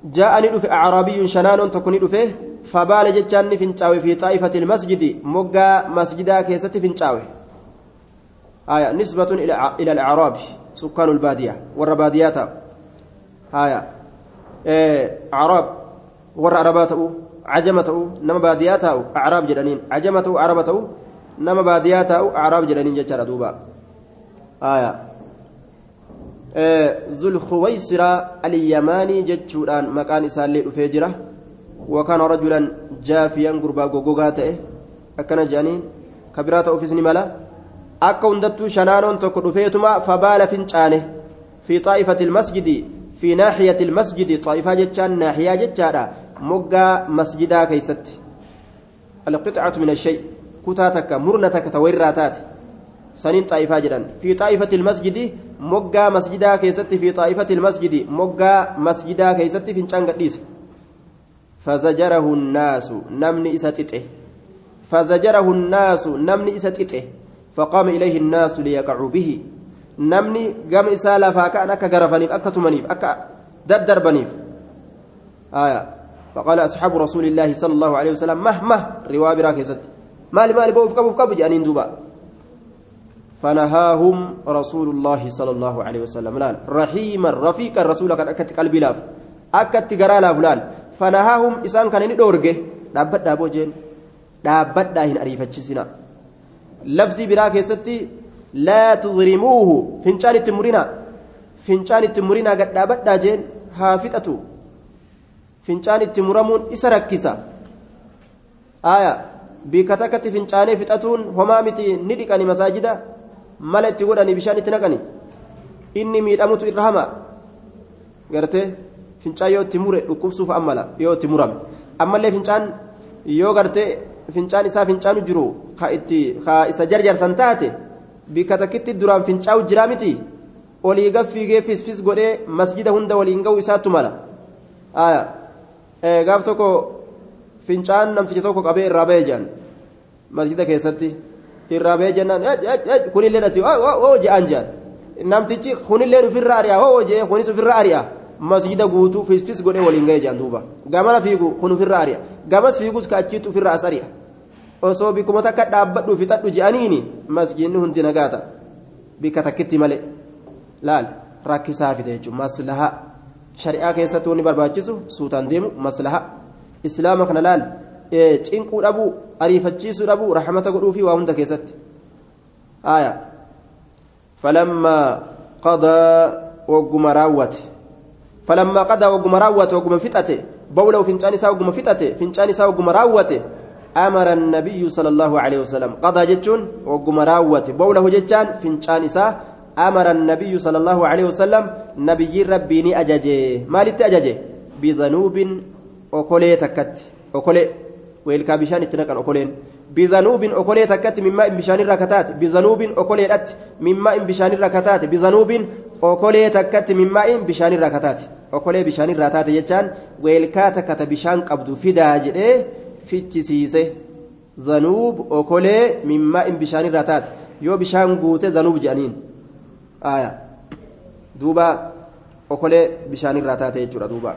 acraabiyyuun shanaanoon tokko ni dhufe fabaala jechaan ni fincaawe fi xaa'ifati masjidi moggaa masjidaa keessatti fincaawe nisbatun ila alacraabi sukkaanu lbaadiyaa warra baadiyaa ta'u acraab warra arabaa ta'uu عجمة نما باديات أعراب جدانين عجمة عربة نما باديات أعراب جدانين جتر دوبا آية ذو الخويسرة اليماني جتشوران مكان سالي أفجرة وكان رجلا جافيا قربا غوغاته أكن جانين كبيرات أوفيسني ملا akka hundattuu shanaanoon tokko dhufeetuma fabaala fincaane fi xaa'ifati ilmasjidi fi naaxiyati ilmasjidi xaa'ifaa jechaan naaxiyaa jechaadha moggaa masjidaa keeysatti alqixcatu min ashay kutaa takka murna takka ta wayrraa taate xaa'ifaa jedhan fi xaa'ifati ilmasjidi moggaa masjidaa keessatti fi xaa'ifati ilmasjidi moggaa masjidaa keeysatti fincaan gadhiise fazajarahu nnaasu namni isa xixe fazajarahu nnaasu namni isa xixe فقام إليه الناس ليقعوا به نمني قام إسالة فاكان أكا غرفنيف أكا تمنيف أكا ددربنيف آية فقال أصحاب رسول الله صلى الله عليه وسلم مهما رواب راكزت مالي مالي بوف كبوف كبو جانين دوبا فنهاهم رسول الله صلى الله عليه وسلم. لال. رحيما رفيقا رسول كان أكت قلبي لاف. أكت غرا لاف لال. فنهاهم إسان كان ندورجه دابت دابو جين. دابت داهن أريفتشسنا لفظي برا كيستي لا تظلموه. فنشان التمرينا فنشان التمرينا قد دابت داجين هافتة fincaan itti muramuun isa rakkisa aya bika takkatti fincaanee fixatuun homaa mala itti godhanii bishaan itti naqani inni miidhamutu irra hama gartee fincaan yoo itti mure dhukkubsuuf ammala yoo itti murame ammallee fincaan yoo gartee fincaan isaa fincaanu jiru ka itti ka isa jarjarsan taate bika takkitti duraan fincaa'u jiraa miti olii gaffiigee fisfis godhee masjida hunda waliin ga'u isaattu mala gaaf tokko fincaan namtichi tokko qabee irraa ba'ee jedhan masjida keessatti irraa ba'ee jennaan kunillee asii oo je'an jedhan namtichi kunillee ofirra ari'a oo je'e kunis ofirra ari'a masjida guutuu fisfis godhee waliin ga'ee jedhan duuba gamana fiigu kun ofirra ari'a gamas fiigus ka achiitu ofirra as ari'a osoo bikkuma takka dhaabbadhu fixadhu je'aniini masjidni hundi nagaata bikka takkitti malee laal rakkisaa fide jechuun maslaha shari'aa keessatti wanni barbaachisu suutaan deemu maslaha islaama kana laal cinquu dhabuu ariifachiisuu dhabuu rahmata godhuu fi waa hunda keessatti aya falammaa qadaa wagguma raawwate falammaa qadaa wagguma raawwate wagguma fixate bawlahu fincaan isaa wagguma fixate fincaan isaa wagguma raawwate أمر النبي صلى الله عليه وسلم قضى جتون وقم راوت بوله جتان فنشان إساء أمر النبي صلى الله عليه وسلم نبي ربيني أججي ما أججي بذنوب أكولي تكت أكولي ويلكا بشان اتنقل أكولين. بذنوب أكولي تكت من ماء بشان الركتات. بذنوب أكولي أت من ماء بشان الركتات. بذنوب أكولي تكت من ماء بشان الركتات. أكولي بشان الركتات جتان ويلكا تكت بشان قبض فدا جئه fichisiise zanuub okolee mimmaa in bishaanirraa taate yoo bishaan guute zanuub jedhaniin aya duuba okolee bishaanirraa taate jechuudha duuba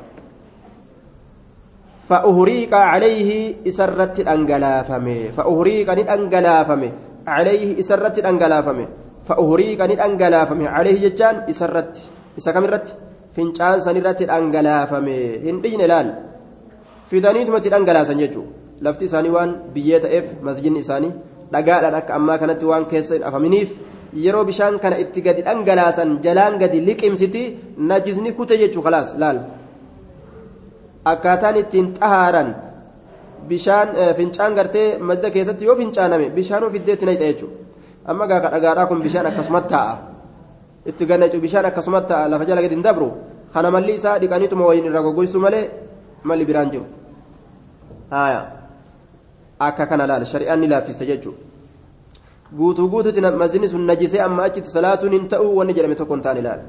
فأهريق عليه إسرت أنجلافمه فأهريق ندأنجلافمه عليه إسرت أنجلافمه فأهريق ندأنجلافمه عليه جتان إسرت إسكامرت فنجان سنرت أنجلافمه هندين لال fidaniituma itti dhangalaasan jechuudha lafti isaanii waan biyyee ta'eef masjidni isaanii dhagaadhaan akka ammaa kanatti waan keessa hin afaminiif yeroo bishaan kana itti gadi dhangalaasan jalaan gadi liqimsiti najisni kute jechuu kalaas laal akkaataan ittiin xahaaran bishaan fincaan gartee masjida keessatti yoo fincaaname bishaan ofiddeetti na jechuudha amma gaaka dhagaadhaa kun bishaan akkasumatti taa'a itti gannacu bishaan akkasumatti taa'a lafa jala gadi hin dabru kana malli isaa dhiqaniituma wayiin irraa goggoysu malee malli biraan jiru. akka kana laal shari'aan ni laaffiste jechuudha guutuu guutuutti masjidni sun najisee amma achitti salaatuun hin ta'uu wanni jedhame tokko hin taane laal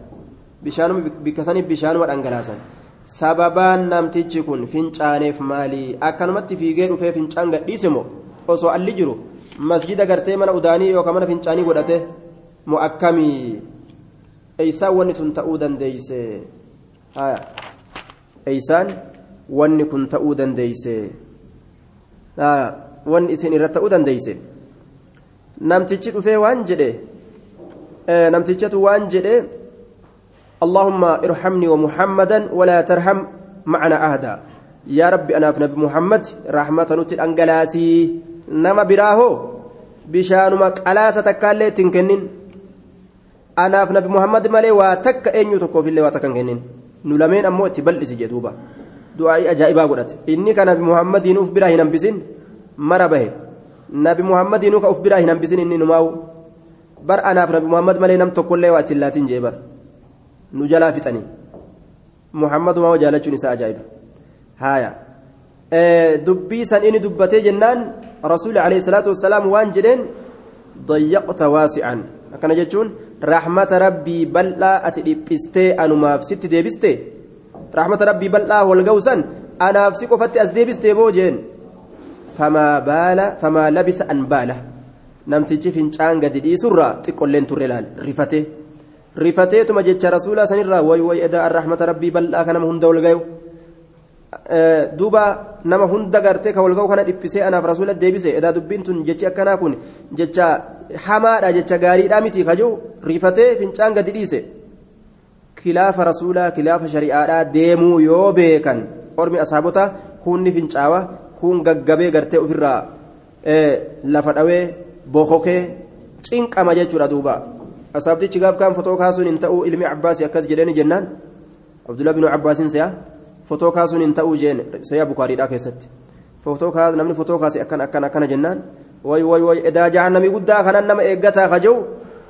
bishaanuma bikka saniif bishaanuma dhangalaasan sababaan namtichi kun fincaaneef maalii akkanumatti fiigee dhufee fincaan gadhiise moo? Osoo alli jiru masjida gartee mana udaanii yookaan mana fincaanii godhate moo akkamii? Eeysaan wanni tun ta'uu dandeeyse? Eeysaan wanni kun ta'uu dandeeyse? Wanni isin irra ta'uu dandeeyse? Namtichi dhufee waan jedhe namtichatu waan jedhe اللهم ارحمني ومحمدا ولا ترحم معنا أهدا يا ربي أنا في نبي محمد رحمة نتي أنجلاسي نما براهو بشانما قلاسة تكالي تنكنين أنا في نبي محمد مالي واتك أين يتكو في اللي واتكنكنين نلمين أمو تبلس جدوبا du'aa'ii ajaa'ibaa godhate inni ka nabi muhammadiin uf biraa hin hambisin mara bahe nabi muhammadiinuu ka uf biraa hin hambisin inni numaa'u bar anaaf nabi muhammad malee nam tokkollee waa ittiin laatiin jee bar nu jalaa fixanii muhammadumaa jaalachuun isaa ajaa'iba haaya dubbii san inni dubbatee jennaan rasuuli alayhi salaatu wassalaam waan jedheen dayyaqta waasi'an akkana jechuun rahmata rabbii bal'aa ati dhiphistee anumaaf sitti deebistee rahmata rabbii bal'aa walga'usan anaaf si qofatti as deebistee boo jeen famaa baala famaa labisa an baala namtichi fincaan gadi dhiisurraa xiqqolleen turre laal rifatee rifateetuma jecha rasuulaa sanirraa way way edaa rahmata rabbii bal'aa ka nama hunda walga'u duuba nama hunda gartee ka walga'u kana dhiphisee anaaf rasuula deebise edaa dubbiin tun jechi akkanaa kun jecha hamaadha jecha gaariidhaa miti kajuu rifatee fincaan gadi dhiise. kilaafa rasuulaa kilaafa shari'aadhaa deemuu yoo beekan ormi asaabota kunni fincaawa kun gaggabee gartee ofirraa lafa dhawee bokokee cinqama jechuudha duuba asaabtichi gaaf kaan fotoo kaasuun hin ta'uu ilmi abbaasii akkas jedheeni jennaan abdullah binu abbaasiin se'a fotoo kaasuun hin ta'uu jeen sayyaa bukaariidhaa keessatti fotoo kaas namni fotoo kaase akkana akkana akkana jennaan way way way edaa jahannamii guddaa kanan nama eeggataa kaja'u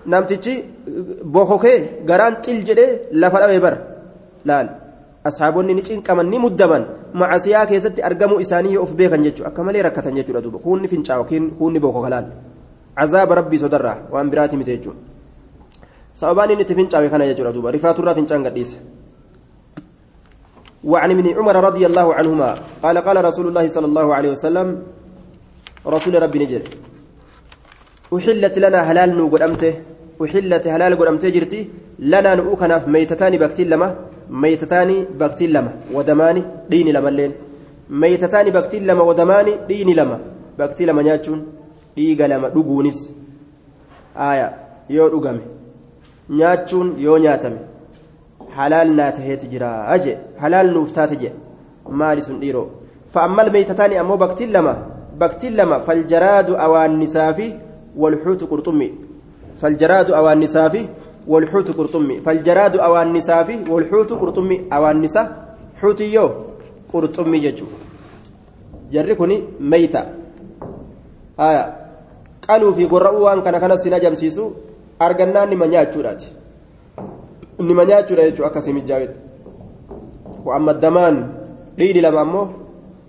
namtichi bokokee garaan xil jedhee lafa dhabee bara laal ashaabonni ni cinqaman ni muddaman macasiyaa keessatti argamuu isaanii yoo of beekan jechuudha akka malee rakkatan jechuudha duuba kuunni fincaawa kuunni bokoka laal cazaaba rabbii sodarraa waan biraati miti jechuudha sababaan inni itti fincaawe kana jechuudha duuba rifaaturraa fincaan gadhiise. وعن ابن عمر رضي الله عنهما قال قال رسول الله صلى الله عليه وسلم رسول ربي نجر أحلت لنا هلال نو قدمته أحلت هلال قدمته جرتي لنا نؤكنا ميتتان بكتين لما ميتتان بكتين لما ودمان دين لما اللين ميتتان بكتين لما ودمان دين لما. بكتين لما نياتشون dhiiga lama dhuguunis aya yoo dhugame nyaachuun yoo nyaatame halaal naa taheeti jira aje halaal nuuf taate je maali sun dhiiroo فأما الميتتان أمو بكتين لما بكتين لما فالجراد أو النساف والحوت قرطمي فالجراد أو النساف والحوت قرطمي فالجراد أو النساف والحوت قرطمي أو النساء حوتي يو قرطمي يجو جركني ميتة آية qaluu fi gorra'uu waan kana kanas sin ajamsiisu argannaan nima nyaachuudhaati nima nyaachuudha jechuudha akkasii mijjaawetti wa'amma damaan dhiini lama ammoo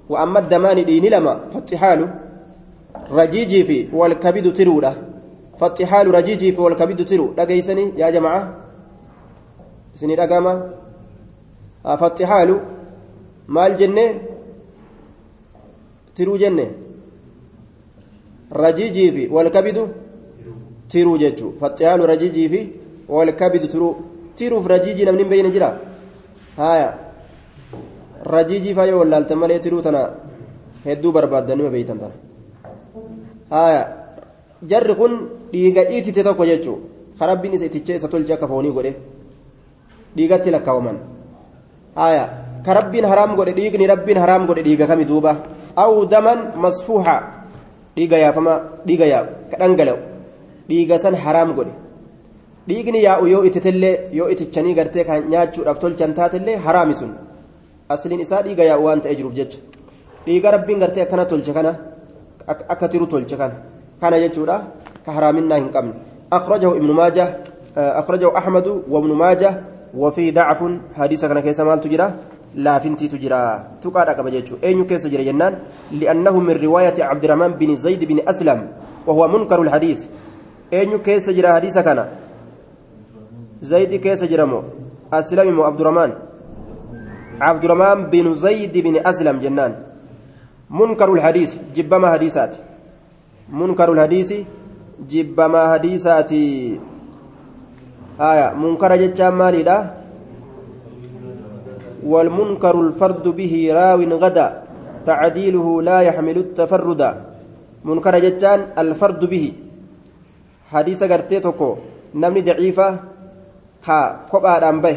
wa'amma damaani dhiini lama faxixaalu rajiijii fi walkabidu tiruudha faxixaalu rajiijii fi walkabidu tiru dhageeysanii yaa jama'a isinii dhagama faxixaalu maal jenne tiruu jenne rajiijii fi walkabidu tiruu jechuu faxxiyaalu rajiijii fi walkabidu tiruu tiruuf rajiijii namni hin beeyne jira haya rajiijii faa yoo wallaaltan malee tiruu tana hedduu barbaaddan nima beeytan tana haya jarri kun dhiiga dhiitite tokko jechuu karabbiin isa itichee isa tolche akka foonii godhe dhiigatti lakkaawaman haya karabbiin haraam godhe dhiigni rabbiin haraam godhe dhiiga kami duuba aw daman masfuuxa dhiiga yaafama dhiiga yaa'u ka dhangala'u dhiiga san haraam godhe dhiigni yaa'u yoo ititellee yoo itichanii gartee kan nyaachuudhaaf tolchan taatellee haraami sun asliin isaa dhiiga yaa'u waan ta'e jiruuf jecha dhiiga rabbiin gartee akkana tolche kana akka tiru tolche kana kana jechuudha ka haraaminaa hin qabne ماجه أخرجه أحمد وابن ماجه وفي ضعف حديث كان كيس مال تجرى لا فنتي تجرى تقال أكبر جيتشو أين كيس جرى جنان لأنه من رواية عبد الرحمن بن زيد بن أسلم حديث كان زيد كيس جرى مو أسلم مو عبد الرحمن عبد الرحمن بن زيد بن أسلم جنان منكر الحديث جبما حديثات منكر الحديث جبما حديثات آية منكر جتشان مالي والمنكر الفرد به راو غدا تعديله لا يحمل التفرد منكر جتان الفرد به حديث غرتيتوكو نمني ضعيفة ها كوبا به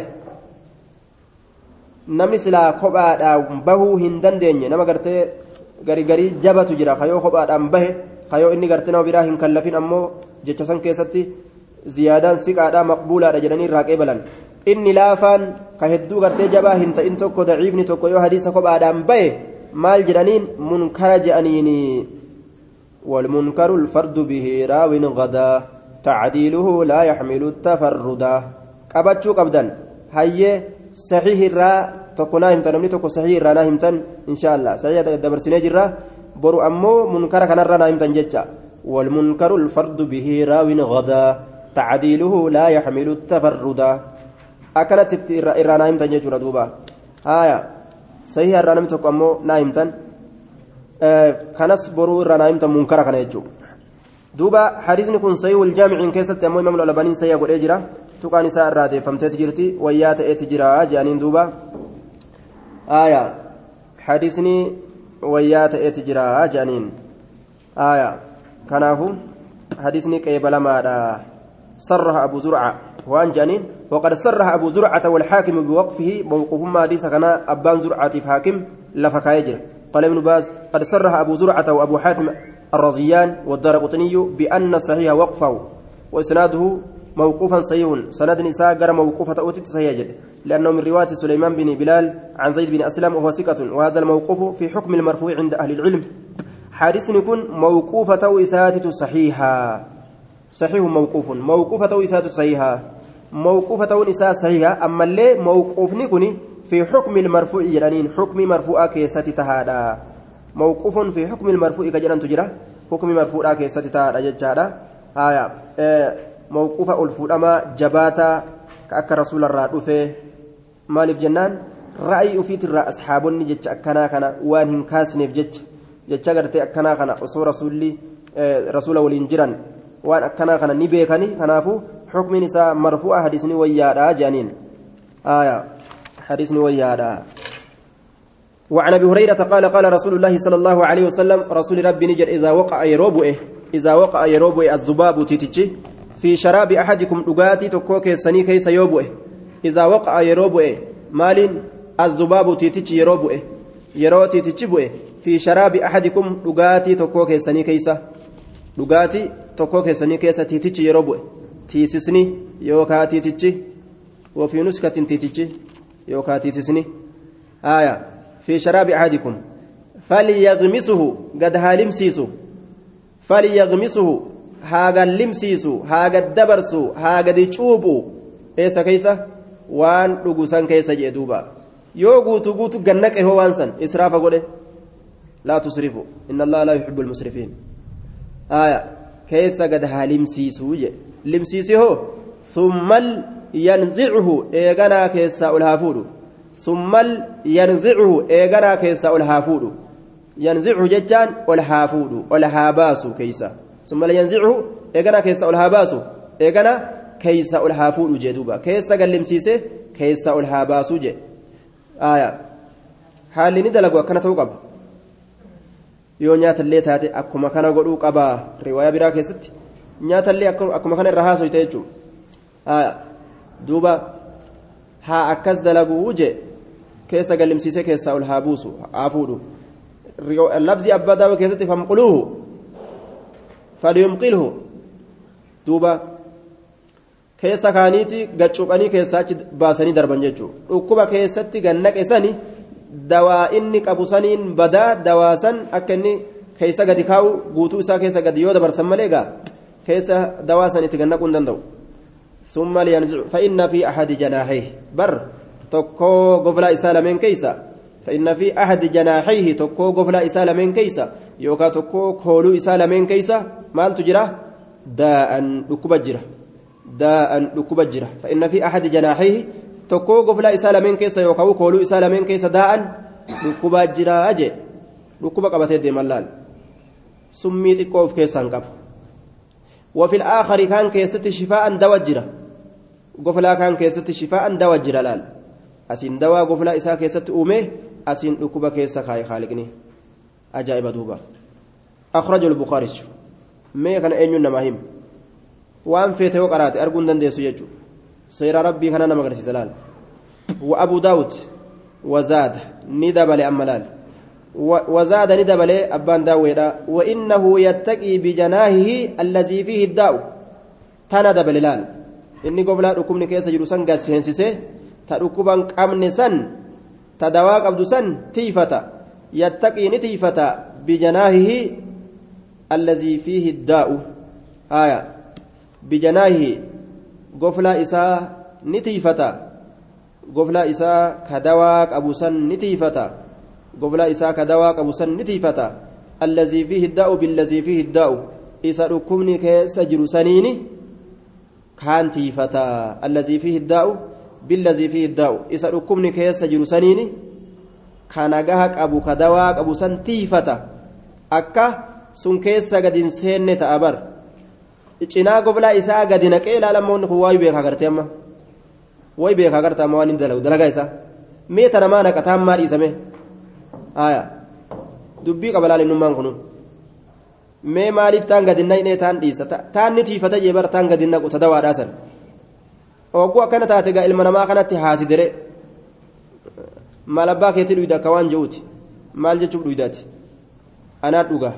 namni silaa kophaadhaan bahuu hin dandeenye nama gartee gari garii jabatu jira kayoo kophaadhaan bahe kayoo inni gartee nama biraa hin kallafin ammoo jecha san keessatti ziyaadaan siqaadhaa maqbuulaadha jedhanii irraa qeebalan inni laafaan ka hedduu gartee jabaa hin ta'in tokko daciifni tokko yoo hadiisa kophaadhaan bahe maal jedhaniin munkara je'aniini والمنكر الفرد به راو غدا تعديله لا يحمل التفردا قبتشو قبدا. هيا صحيح الرا تكونا همتن نمني تكو صحيح الرا نهمتن إن شاء الله صحيح دبر سنة جرا. برو أمو منكر كان الرا نهمتن جتشا والمنكر الفرد به راو غدا تعديله لا يحمل التفردا أكلت الرا نهمتن جرا دوبا هايا صحيح الرا تكو أمو نهمتن kanas boruu irraa naa himta munkara kana jechuudha duuba hadiisni kun sayii wal jaamiciin keessatti ammoo imaamul albaniin sayyaa godhee jira tuqaan isaa irraa deeffamteeti jirti wayyaa ta'eeti jira jedhaniin duuba aayaa hadiisni wayyaa ta'eeti jira jedhaniin aayaa kanaafu hadiisni qeebalamaadha sarraha abu zurca waan jedhaniin وقد صرح أبو زرعة والحاكم بوقفه موقفهما حديث كان أبان زرعة في حاكم لفكايجر قال ابن باز قد صرح أبو زرعة وأبو حاتم الرزيان والدار قطني بأن الصحيح وقفه وإسناده موقوفا صحيح. سند نساء غير موقوفة أوتت صحيح جد لأنه من رواية سليمان بن بلال عن زيد بن أسلم وهو ثقة وهذا الموقوف في حكم المرفوع عند أهل العلم. حادث يكون موقوفة إساتة صحيحة. صحيح موقوف موقوفة إساتة صحيحة. موقوفة إساءة صحيحة أما اللي موقوف نكون في حكم المرفوع جرانين حكم مرفوع كيسة تهادا. موقوف في حكم المرفوع كجران تجرى حكم مرفوع كيسة تهادا ججارا آية آه موقوف الفودما جباتا كأك رسول رفه مالف جنان؟ رأي أفيت الرأى أصحابني جج أكنا كنا وان هم كاسنف جج جج أغرتي أكنا كنا أصو رسولي آه رسول ولينجران وان أكنا كنا نبيكني كنافو حكم نساء مرفوع حديثني ويادا جانين آية حديثني ويادا وعن أبي هريرة قال قال رسول الله صلى الله عليه وسلم رسول ربي نجر إذا وقع يروبه إذا وقع يروبه الذباب تيتشي في شراب أحدكم دغاتي تكو كيسني كيس يوبه إذا وقع يروبه مال الذباب تيتشي يروبه يرو تيتشي بوه في شراب أحدكم دغاتي تكو كيسني كيس دغاتي تكو كيسني كيس تيتشي يروبه تيسسني يوكا تيتشي وفي نسكة تيتشي يوكا تيسسني آية في شراب أحدكم فليغمسه قد هالمسيسه فليغمسه هاغا اللمسيسو هاغا الدبرسو هاغا دي تشوبو إيسا كيسا وان رقوسان كيسا جئدوبا yoo guutu guutu gannaqe hoo waan san israafa godhe laa tusrifu inna allaha laa yuhibbu almusrifiin aya keessa gad haa limsiisuu je limsiisi hoo thummal ol haa fuudhu ol haa baasu keeysa thummal yanzicuhu eeganaa keessaa ol haa baasu eeganaa keeysa ol haa fuudhu jee duuba keessa gallimsiise keessa ol haa baasuu je aya haalli ni dalagu akkana ta'uu qaba yoo nyaatallee taate akkuma kana godhuu qaba riwaayaa biraa keessatti nyaatallee akkuma kana irra haasoyte jechuudha duuba haa akkas dalaguu je keessa gallimsiisee keessaa ol haa buusu haa fuudhu. Labzi abbaa daawwa keessatti famquluuhu falyumqilhu. Duuba keessa kaaniiti gaccuuqanii keessaa achi baasanii darban jechuudha dhukkuba keessatti gannaqe sani dawaa inni qabu saniin badaa dawaa san akka inni keessa gadi kaa'u guutuu isaa keessa gadi yoo dabarsan malee gaa keessa dawaa san itti gannaquu hin danda'u ثم لينزع فإن في أحد جناحيه. بر تكو قفلا إسالة من كيسا. فإن في أحد جناحيه تكو قفلا إسالة من كيسا. يوكا تكو كولو إسالة من كيسا. مال تجرى داء ركوب جرى داء ركوب جرى فإن في أحد جناحيه تكو قفلا إسالة من كيسا. يوكا كولو إسالة من كيسا. داء ركوب جرى أجي. ركوب قبتي دي ملال. سميت كوف كيسا قبل وفي الآخر كان كيست شفاء دواء جرا قفلا كان كيست شفاء دواء جرا لال أسين دواء قفلا إسا كيست أومه أسين ركوبة كيسا خاي خالقني أجائب دوبا أخرج البخاري ما كان أين نماهم وأن فيته وقرات أرجون دندسو يجو سير ربي كان نما غرسي زلال وأبو داود وزاد ندب لأملال وزاد ندبل أبان داويدا وإنه يتقي بجناهه الذي فيه الداء تانا دبل لال إني قبلا ركوبني كيسا جلوسان قاس هنسيسي تركوبا قمن سن تدواق عبد سن تيفتا يتقي نتيفتا بجناهه الذي فيه الداء آية بجناهه قفلا إساء نتيفتا قفلا إساء كدواق أبو سن نتيفتا قبلا إساء كدواء أبو سن نتيفتا الذي فيه الداء بالذي فيه الداء إساء ركمني كيس جرو سنيني كان تيفتا الذي فيه الداء بالذي فيه الداء إساء ركمني كيس جرو سنيني كان قهك أبو كدواء أبو سن تيفتا أكا sun keessa gadi hin seenne ta'a bar cinaa goblaa isaa gadi naqee ilaalamoonni kun waayuu beekaa gartee amma wayi beekaa gartaa amma waan hin dalagu dalagaa isaa mee tana maa naqataan maa dhiisame aya dubbii qaba laalinummaan kunu mee maaliif taan gadi naqnee taan dhiisa? Taan ni tiifata jee bara taan gadi naqu ta dawaadhaa san ogguu akkana taate gaa ilma namaa kanatti haasidere maal abbaa keetti dhuyda akka waan je'uuti. Maal jechuuf dhuydaati anaa dhugaa.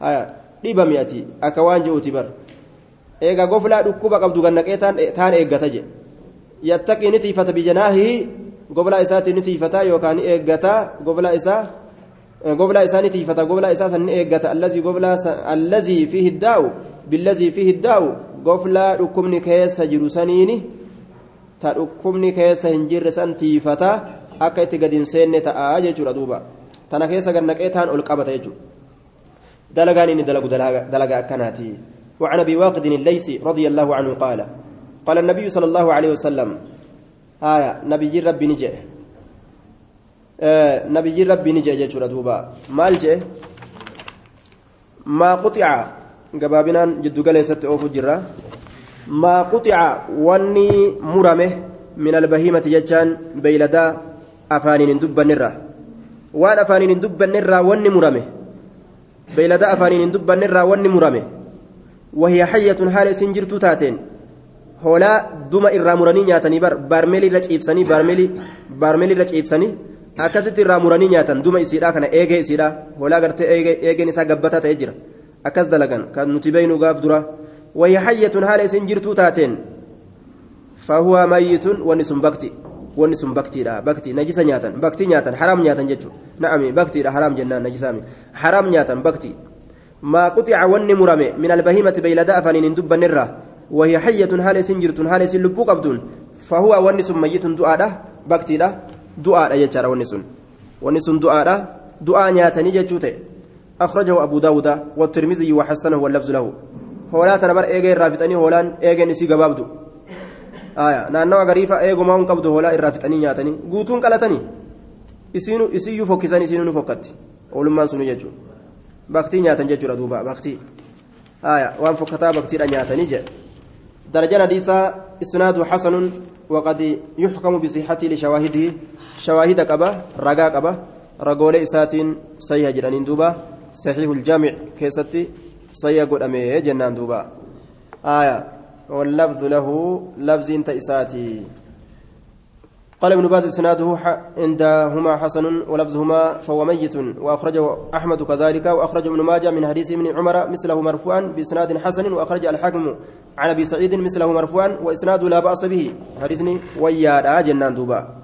Aya dhibami ati akka waan je'uuti bar eega goflaa dhukkuba qabdu gannaqee taan eeggata je yattaqii ni tiifata bijanaahihi goblaa isaatiin ni tiifata yookaan ni eeggata goblaa isaa fi hiddaa'u billazii fi hiddaa'u goflaa dhukkubni keessa jiru saniini ta dhukkubni keessa hin jirre san tiifata akka itti gadi hin seenne ta'a jechuudha duuba tana keessa gannaqee taan ol qabata jechuudha dalagaan inni dalagu dalaga akkanaati وعن ابي واقد الليثي رضي الله عنه قال قال النبي صلى الله عليه وسلم آية نبي ربي نجي nabiyyiin rabbii ni jee jechuudha duuba. Maal jee? Maa quxica gabaabinaan jiddugaleessatti oofu jirra maa quxica wanni murame min albahiimati jechaan beeyladaa afaaniin hin dubbannirra waan afaaniin hin dubbannirraa wanni murame? Beeyladaa afaaniin hin dubbannirraa wanni murame? Wahiya hayyatun haala isin jirtuu taateen? Hoolaa duma irraa muranii nyaatanii bar baarmeelii irra ciibsanii baarmeelii akkasitti irraa muranii nyaatan duma isiidhaa kana eegee isiidhaa hoolaa gartee eegeen isaa gabbataa ta'ee jira akkas dalagan kan nuti beeynu gaaf dura wayya hayyatun haala isin jirtuu taateen fahuwa mayyitun wanni sun bakti wanni sun baktiidha bakti najisa nyaatan baktii nyaatan haraam nyaatan jechuudha na'ami baktiidha haraam jennaan najisaami haraam nyaatan bakti maa quxica wanni murame min albahimati beeyladaa afaaniin hin dubbannirraa وهي حية هال سنجرت هال سلبو قبدون فهو ونس ميت دعاء بكتي دعاء يجار ونس ونس دعاء دعاء نياتني جتوته أخرجه أبو داود والترمذي وحسنه واللفظ له هولا تنبر إيجي الرافتني هولان إيجي نسي قبابدو آية نانوا غريفة إيجو ما قبضو هولا الرافتني نياتني قوتون قلتني isiinu isiyyuu fokkisan isiinu nu fokkatti. Oolummaan sunu jechuun. Baktii nyaatan jechuudha duuba baktii. Waan fokkataa baktiidha nyaatanii jedhe درجة حديثة إسناد حسن وقد يحكم بصحته لشواهده qaba ragaa qaba ragooli isaati صحيح jeraniin duuba صحيح الجامع keessatti صحيح godhame jennaan duuba. آية واللفظ له لفظ inti isaati. قال ابن باز إسناده عندهما حسن ولفظهما فهو ميت وأخرجه أحمد كذلك وأخرج ابن ماجه من حديث ابن عمر مثله مرفوعا بإسناد حسن وأخرج الحاكم عن أبي سعيد مثله مرفوعا واسناده لا بأس به. حديثني ويا جنان دوبا.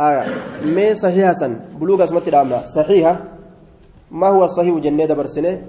ها مي صحيح حسن بلوغ اسمت الامر صحيحة؟ ما هو الصحيح جنة برسنه